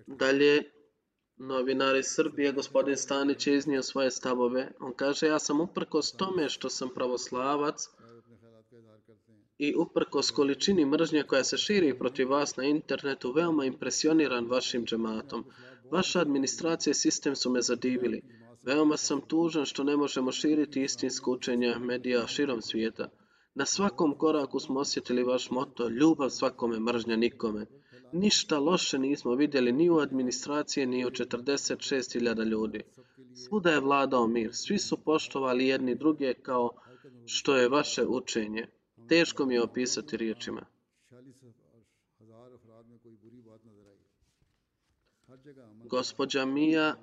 Dalje, novinar iz Srbije, gospodin Stanić, je iznio svoje stavove. On kaže, ja sam uprkos tome što sam pravoslavac i uprkos količini mržnje koja se širi protiv vas na internetu, veoma impresioniran vašim džematom. Vaša administracija i sistem su me zadivili. Veoma sam tužan što ne možemo širiti istinsko učenje medija širom svijeta. Na svakom koraku smo osjetili vaš moto, ljubav svakome, mržnja nikome. Ništa loše nismo vidjeli ni u administraciji, ni u 46.000 ljudi. Svuda je vladao mir, svi su poštovali jedni druge kao što je vaše učenje. Teško mi je opisati riječima. Gospođa Mija,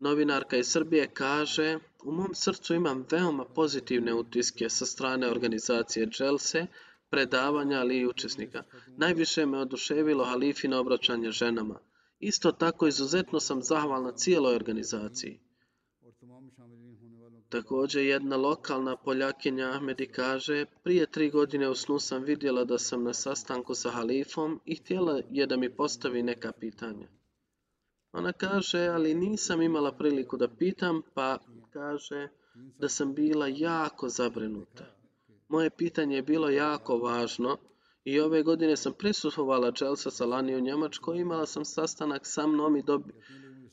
novinarka iz Srbije, kaže u mom srcu imam veoma pozitivne utiske sa strane organizacije Dželse, predavanja ali i učesnika. Najviše me oduševilo Halifino obraćanje ženama. Isto tako izuzetno sam zahvalna cijeloj organizaciji. Također jedna lokalna Poljakinja Ahmedi kaže, prije tri godine u snu sam vidjela da sam na sastanku sa halifom i htjela je da mi postavi neka pitanja. Ona kaže, ali nisam imala priliku da pitam, pa kaže da sam bila jako zabrinuta. Moje pitanje je bilo jako važno i ove godine sam prisustvovala Chelsea Salani u Njemačkoj. Imala sam sastanak sa mnom i dobi,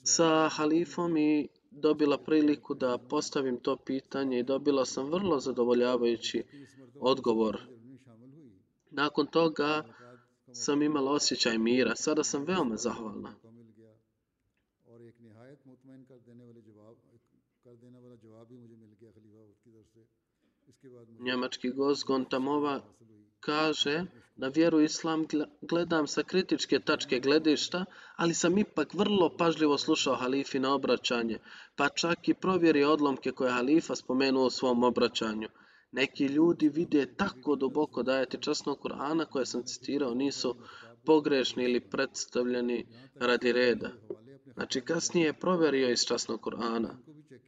sa halifom i dobila priliku da postavim to pitanje i dobila sam vrlo zadovoljavajući odgovor. Nakon toga sam imala osjećaj mira. Sada sam veoma zahvalna. njemački gost Gontamova kaže na vjeru islam gledam sa kritičke tačke gledišta, ali sam ipak vrlo pažljivo slušao halifi na obraćanje, pa čak i provjeri odlomke koje halifa spomenuo u svom obraćanju. Neki ljudi vide tako duboko da je časnog Kur'ana koje sam citirao nisu pogrešni ili predstavljeni radi reda. Znači kasnije je provjerio iz časnog Kur'ana.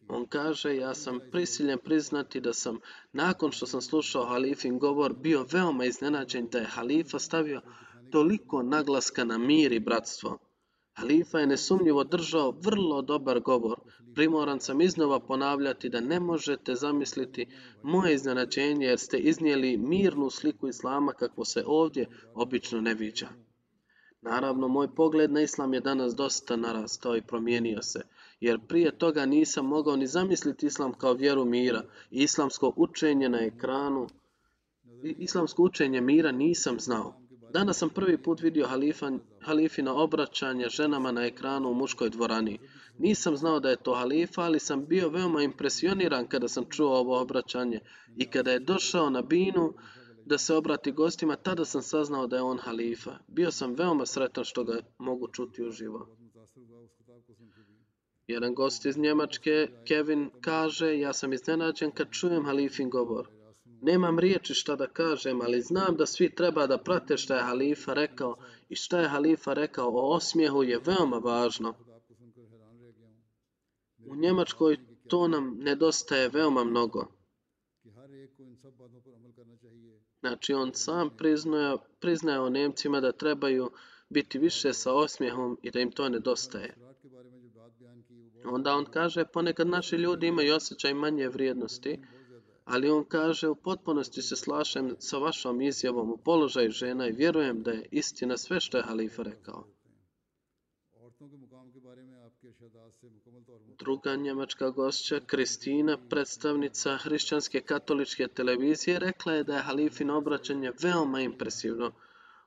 On kaže, ja sam prisiljen priznati da sam, nakon što sam slušao halifin govor, bio veoma iznenađen da je halifa stavio toliko naglaska na mir i bratstvo. Halifa je nesumnjivo držao vrlo dobar govor. Primoran sam iznova ponavljati da ne možete zamisliti moje iznenađenje jer ste iznijeli mirnu sliku islama kako se ovdje obično ne viđa. Naravno, moj pogled na islam je danas dosta narastao i promijenio se, jer prije toga nisam mogao ni zamisliti islam kao vjeru mira islamsko učenje na ekranu. Islamsko učenje mira nisam znao. Danas sam prvi put vidio halifa, halifina obraćanje ženama na ekranu u muškoj dvorani. Nisam znao da je to halifa, ali sam bio veoma impresioniran kada sam čuo ovo obraćanje. I kada je došao na binu da se obrati gostima, tada sam saznao da je on halifa. Bio sam veoma sretan što ga mogu čuti uživo. Jedan gost iz Njemačke, Kevin, kaže, ja sam iznenađen kad čujem halifin govor. Nemam riječi šta da kažem, ali znam da svi treba da prate šta je halifa rekao i šta je halifa rekao o osmijehu je veoma važno. U Njemačkoj to nam nedostaje veoma mnogo. Znači on sam priznaje, priznao Nemcima da trebaju biti više sa osmijehom i da im to nedostaje. Onda on kaže ponekad naši ljudi imaju osjećaj manje vrijednosti, ali on kaže u potpunosti se slažem sa vašom izjavom u položaju žena i vjerujem da je istina sve što je Halifa rekao. Druga njemačka gošća, Kristina, predstavnica hrišćanske katoličke televizije, rekla je da je Halifin obraćanje veoma impresivno.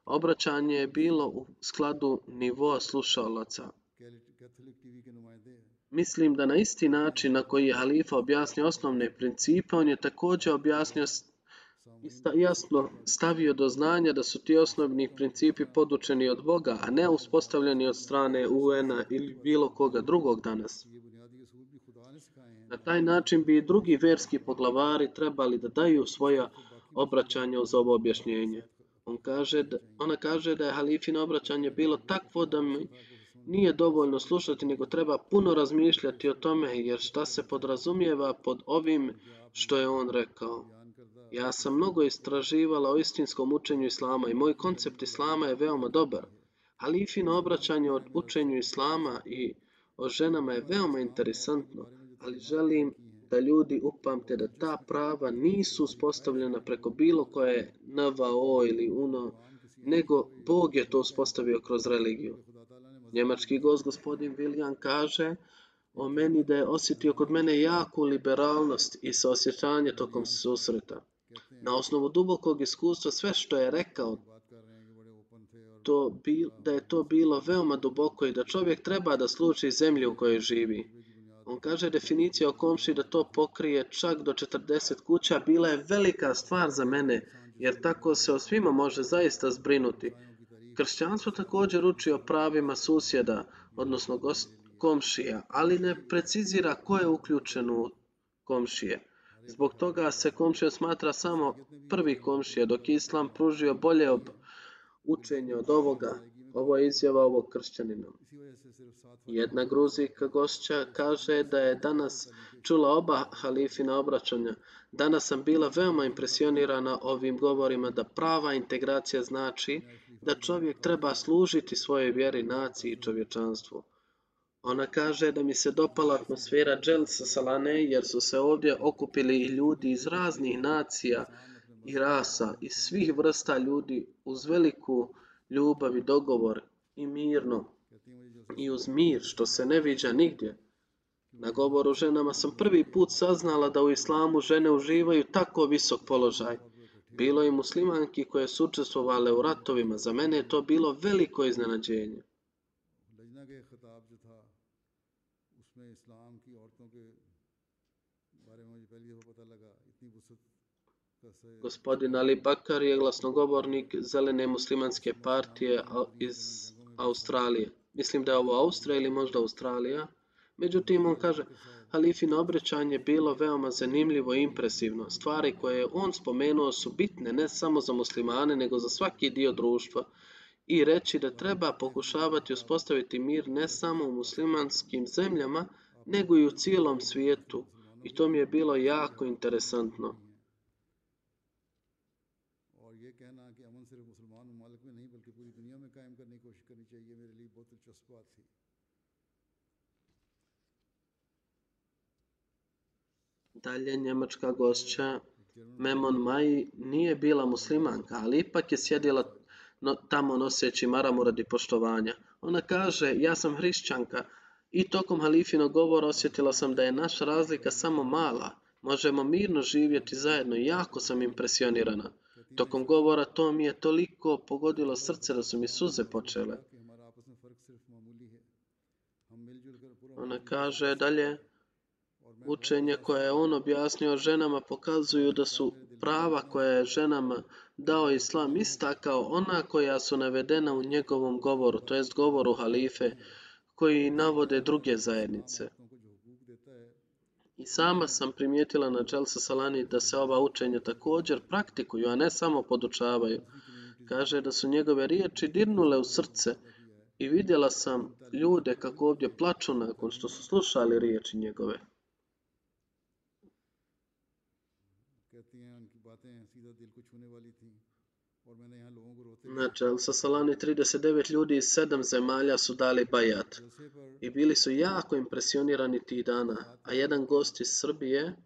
Obraćanje je bilo u skladu nivoa slušalaca. Mislim da na isti način na koji je Halifa objasnio osnovne principe, on je također objasnio jasno stavio do znanja da su ti osnovni principi podučeni od Boga, a ne uspostavljeni od strane UN-a ili bilo koga drugog danas. Na taj način bi i drugi verski poglavari trebali da daju svoja obraćanja uz ovo objašnjenje. On kaže da, ona kaže da je Halifino obraćanje bilo takvo da mi nije dovoljno slušati, nego treba puno razmišljati o tome, jer šta se podrazumijeva pod ovim što je on rekao. Ja sam mnogo istraživala o istinskom učenju Islama i moj koncept Islama je veoma dobar. Halifino obraćanje o učenju Islama i o ženama je veoma interesantno, ali želim da ljudi upamte da ta prava nisu uspostavljena preko bilo koje NVO ili UNO, nego Bog je to uspostavio kroz religiju. Njemački gost gospodin William kaže o meni da je osjetio kod mene jaku liberalnost i saosjećanje tokom susreta. Na osnovu dubokog iskustva sve što je rekao to bi, da je to bilo veoma duboko i da čovjek treba da sluči zemlju u kojoj živi. On kaže definicija o komši da to pokrije čak do 40 kuća bila je velika stvar za mene, jer tako se o svima može zaista zbrinuti. Kršćanstvo također uči o pravima susjeda, odnosno komšija, ali ne precizira ko je uključen u komšije. Zbog toga se komšija smatra samo prvi komšija, dok je Islam pružio bolje ob učenje od ovoga. Ovo je izjava ovog kršćanina. Jedna gruzika gošća kaže da je danas čula oba halifina obraćanja. Danas sam bila veoma impresionirana ovim govorima da prava integracija znači da čovjek treba služiti svojoj vjeri, naciji i čovječanstvu. Ona kaže da mi se dopala atmosfera Dželsa Salane jer su se ovdje okupili i ljudi iz raznih nacija i rasa, iz svih vrsta ljudi uz veliku ljubav i dogovor i mirno i uz mir što se ne viđa nigdje. Na govoru ženama sam prvi put saznala da u islamu žene uživaju tako visok položaj. Bilo je muslimanki koje su učestvovale u ratovima. Za mene je to bilo veliko iznenađenje. उसमें इस्लाम की औरतों के बारे में मुझे पहली दफ़ा पता लगा इतनी वसत का से Gospodin Ali Bakar je glasnogovornik Zelene muslimanske partije Au- iz Australije. Mislim da je ovo Austrija ili možda Australija. Međutim, on kaže, halifino obraćanje bilo veoma zanimljivo i impresivno. Stvari koje je on spomenuo su bitne ne samo za muslimane, nego za svaki dio društva. i reći da treba pokušavati uspostaviti mir ne samo u muslimanskim zemljama, nego i u cijelom svijetu. I to mi je bilo jako interesantno. Dalje njemačka gošća Memon Mai nije bila muslimanka, ali ipak je sjedila no, tamo noseći maramu radi poštovanja. Ona kaže, ja sam hrišćanka i tokom halifinog govora osjetila sam da je naša razlika samo mala. Možemo mirno živjeti zajedno, jako sam impresionirana. Tokom govora to mi je toliko pogodilo srce da su mi suze počele. Ona kaže dalje, učenje koje je on objasnio ženama pokazuju da su prava koje ženama dao islam ista kao ona koja su navedena u njegovom govoru, to jest govoru halife, koji navode druge zajednice. I sama sam primijetila na Čelsa Salani da se ova učenja također praktikuju, a ne samo podučavaju. Kaže da su njegove riječi dirnule u srce i vidjela sam ljude kako ovdje plaču nakon što su slušali riječi njegove. Znači, sa Sasalani 39 ljudi iz sedam zemalja su dali bajat i bili su jako impresionirani tih dana. A jedan gost iz Srbije,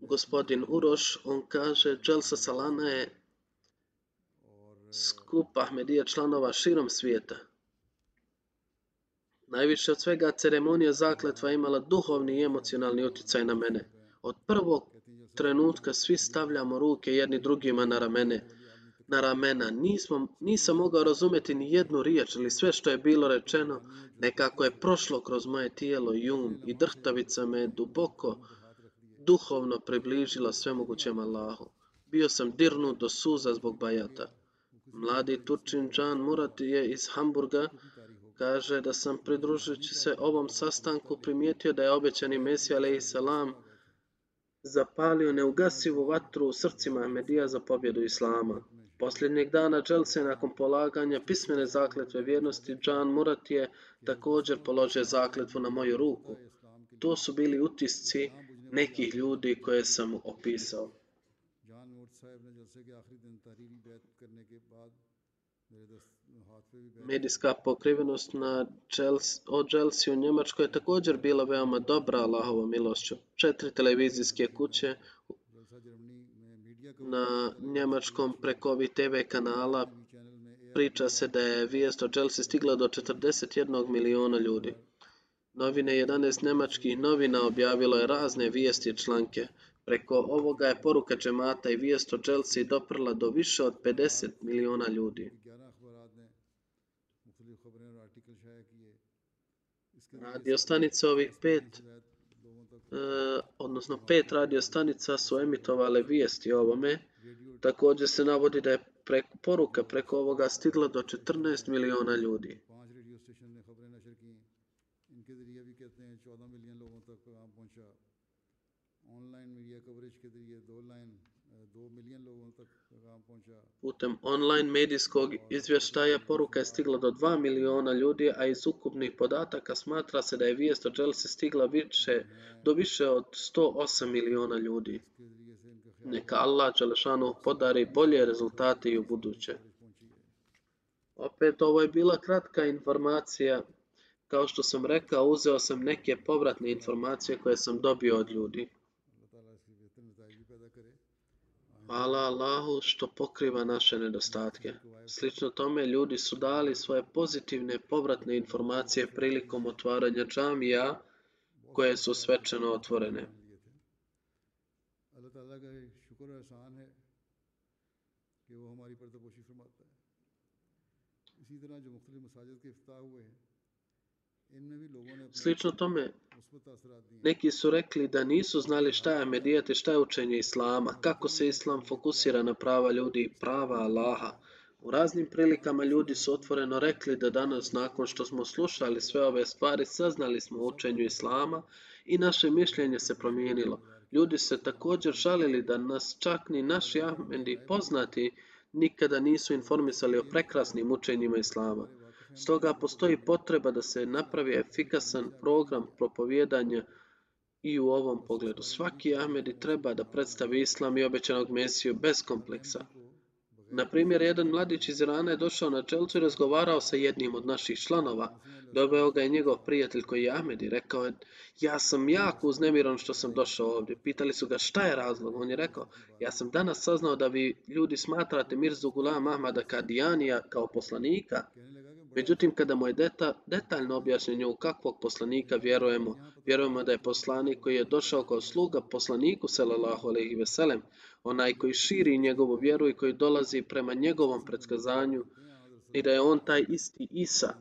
gospodin Uroš, on kaže, Dželsa Salana je skup Ahmedija članova širom svijeta. Najviše od svega ceremonija zakletva imala duhovni i emocionalni utjecaj na mene. Od prvog trenutka svi stavljamo ruke jedni drugima na ramene, na ramena. Nismo, nisam mogao razumjeti ni jednu riječ ili sve što je bilo rečeno, nekako je prošlo kroz moje tijelo i um i drhtavica me je duboko duhovno približila svemogućem Allahu. Bio sam dirnut do suza zbog bajata. Mladi Turčin Džan Murat je iz Hamburga kaže da sam pridružujući se ovom sastanku primijetio da je obećani Mesija a.s. zapalio neugasivu vatru u srcima Ahmedija za pobjedu Islama. Posljednjeg dana Dželse nakon polaganja pismene zakletve vjernosti Džan Murat je također položio zakletvu na moju ruku. To su bili utisci nekih ljudi koje sam opisao. Medijska pokrivenost na Chelsea, o Chelsea u Njemačkoj je također bila veoma dobra Allahovom milošću. Četiri televizijske kuće na njemačkom preko ovih TV kanala priča se da je vijest o Chelsea stigla do 41 milijuna ljudi. Novine 11 njemačkih novina objavilo je razne vijesti i članke. Preko ovoga je poruka džemata i vijest o Chelsea doprla do više od 50 milijuna ljudi. इसके Radio stanice ovih pet जरिए लोगों तक e, odnosno pet radio stanica su emitovale vijesti o ovome. Radio Također se navodi da je preko, poruka preko ovoga stigla do 14 miliona ljudi. पांच radio station ने खबरें नशर की इनके ज़रिए भी कहते हैं चौदह मिलियन लोगों तक पैगाम पहुंचा ऑनलाइन मीडिया कवरेज के ज़रिए दो line Putem online medijskog izvještaja poruka je stigla do 2 miliona ljudi, a iz ukupnih podataka smatra se da je vijest o stigla više, do više od 108 miliona ljudi. Neka Allah Đelešanu podari bolje rezultate i u buduće. Opet ovo je bila kratka informacija. Kao što sam rekao, uzeo sam neke povratne informacije koje sam dobio od ljudi. Hvala Allahu što pokriva naše nedostatke. Slično tome, ljudi su dali svoje pozitivne povratne informacije prilikom otvaranja džamija koje su svečano otvorene. اسی طرح جو مختلف مساجد کے افتتاح ہوئے ہیں Slično tome, neki su rekli da nisu znali šta je medijat i šta je učenje Islama, kako se Islam fokusira na prava ljudi i prava Allaha. U raznim prilikama ljudi su otvoreno rekli da danas nakon što smo slušali sve ove stvari saznali smo učenje učenju Islama i naše mišljenje se promijenilo. Ljudi se također žalili da nas čak ni naši Ahmedi poznati nikada nisu informisali o prekrasnim učenjima Islama. Stoga postoji potreba da se napravi efikasan program propovijedanja i u ovom pogledu. Svaki Ahmedi treba da predstavi Islam i obećanog Mesiju bez kompleksa. Na primjer, jedan mladić iz Irana je došao na čelcu i razgovarao sa jednim od naših članova. Doveo ga je njegov prijatelj koji je Ahmed i rekao je, ja sam jako uznemiran što sam došao ovdje. Pitali su ga šta je razlog. On je rekao, ja sam danas saznao da vi ljudi smatrate Mirzu Gulam Ahmada Kadijanija kao poslanika. Međutim, kada mu je deta, detaljno objašnjenje u kakvog poslanika vjerujemo, vjerujemo da je poslanik koji je došao kao sluga poslaniku sallallahu alejhi ve onaj koji širi njegovu vjeru i koji dolazi prema njegovom predskazanju i da je on taj isti Isa.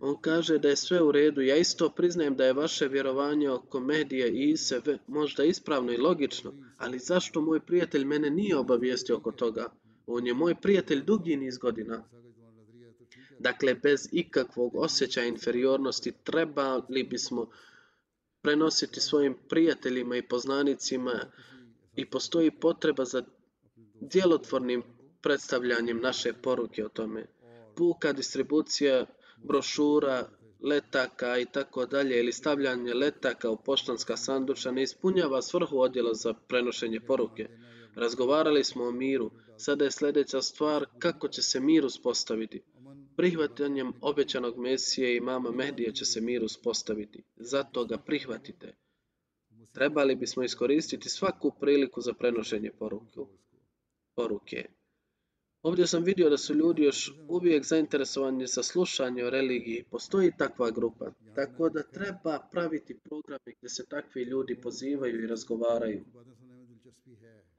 On kaže da je sve u redu. Ja isto priznajem da je vaše vjerovanje oko medije i Ise možda ispravno i logično, ali zašto moj prijatelj mene nije obavijestio oko toga? On je moj prijatelj dugi niz godina. Dakle, bez ikakvog osjećaja inferiornosti trebali bismo prenositi svojim prijateljima i poznanicima i postoji potreba za djelotvornim predstavljanjem naše poruke o tome. Puka distribucija brošura, letaka i tako dalje ili stavljanje letaka u poštanska sanduča ne ispunjava svrhu odjela za prenošenje poruke. Razgovarali smo o miru. Sada je sljedeća stvar kako će se mir uspostaviti. Prihvatanjem obećanog Mesije i mama Mehdije će se mir uspostaviti. Zato ga prihvatite. Trebali bismo iskoristiti svaku priliku za prenošenje poruku, poruke. Ovdje sam vidio da su ljudi još uvijek zainteresovani za slušanje o religiji. Postoji takva grupa. Tako da treba praviti programe gdje se takvi ljudi pozivaju i razgovaraju.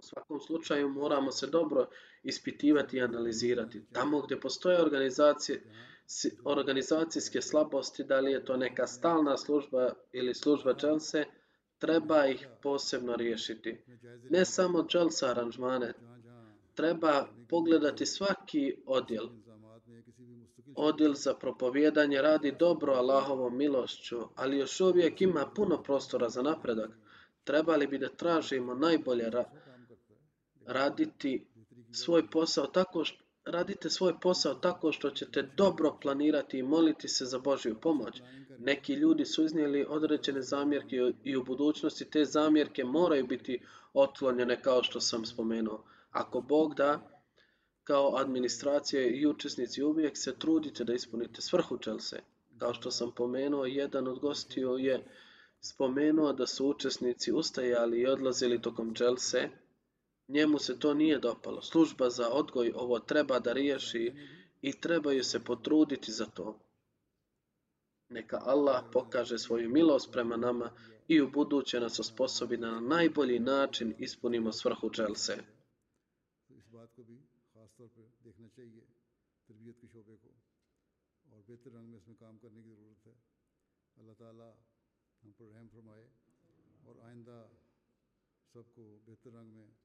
Svakom slučaju moramo se dobro ispitivati i analizirati. Tamo gdje postoje organizacije, organizacijske slabosti, da li je to neka stalna služba ili služba dželse, treba ih posebno riješiti. Ne samo dželsa aranžmane, treba pogledati svaki odjel. Odjel za propovijedanje radi dobro Allahovom milošću, ali još uvijek ima puno prostora za napredak. Trebali bi da tražimo najbolje ra- raditi svoj posao tako što Radite svoj posao tako što ćete dobro planirati i moliti se za Božju pomoć. Neki ljudi su iznijeli određene zamjerke i u budućnosti te zamjerke moraju biti otklonjene kao što sam spomenuo. Ako Bog da, kao administracija i učesnici uvijek se trudite da ispunite svrhu dželse. Kao što sam pomenuo, jedan od gostiju je spomenuo da su učesnici ustajali i odlazili tokom dželse. Njemu se to nije dopalo. Služba za odgoj ovo treba da riješi i trebaju se potruditi za to. Neka Allah pokaže svoju milost prema nama i u buduće nas osposobi da na najbolji način ispunimo svrhu dželse. اور aur aainda کو behtar رنگ mein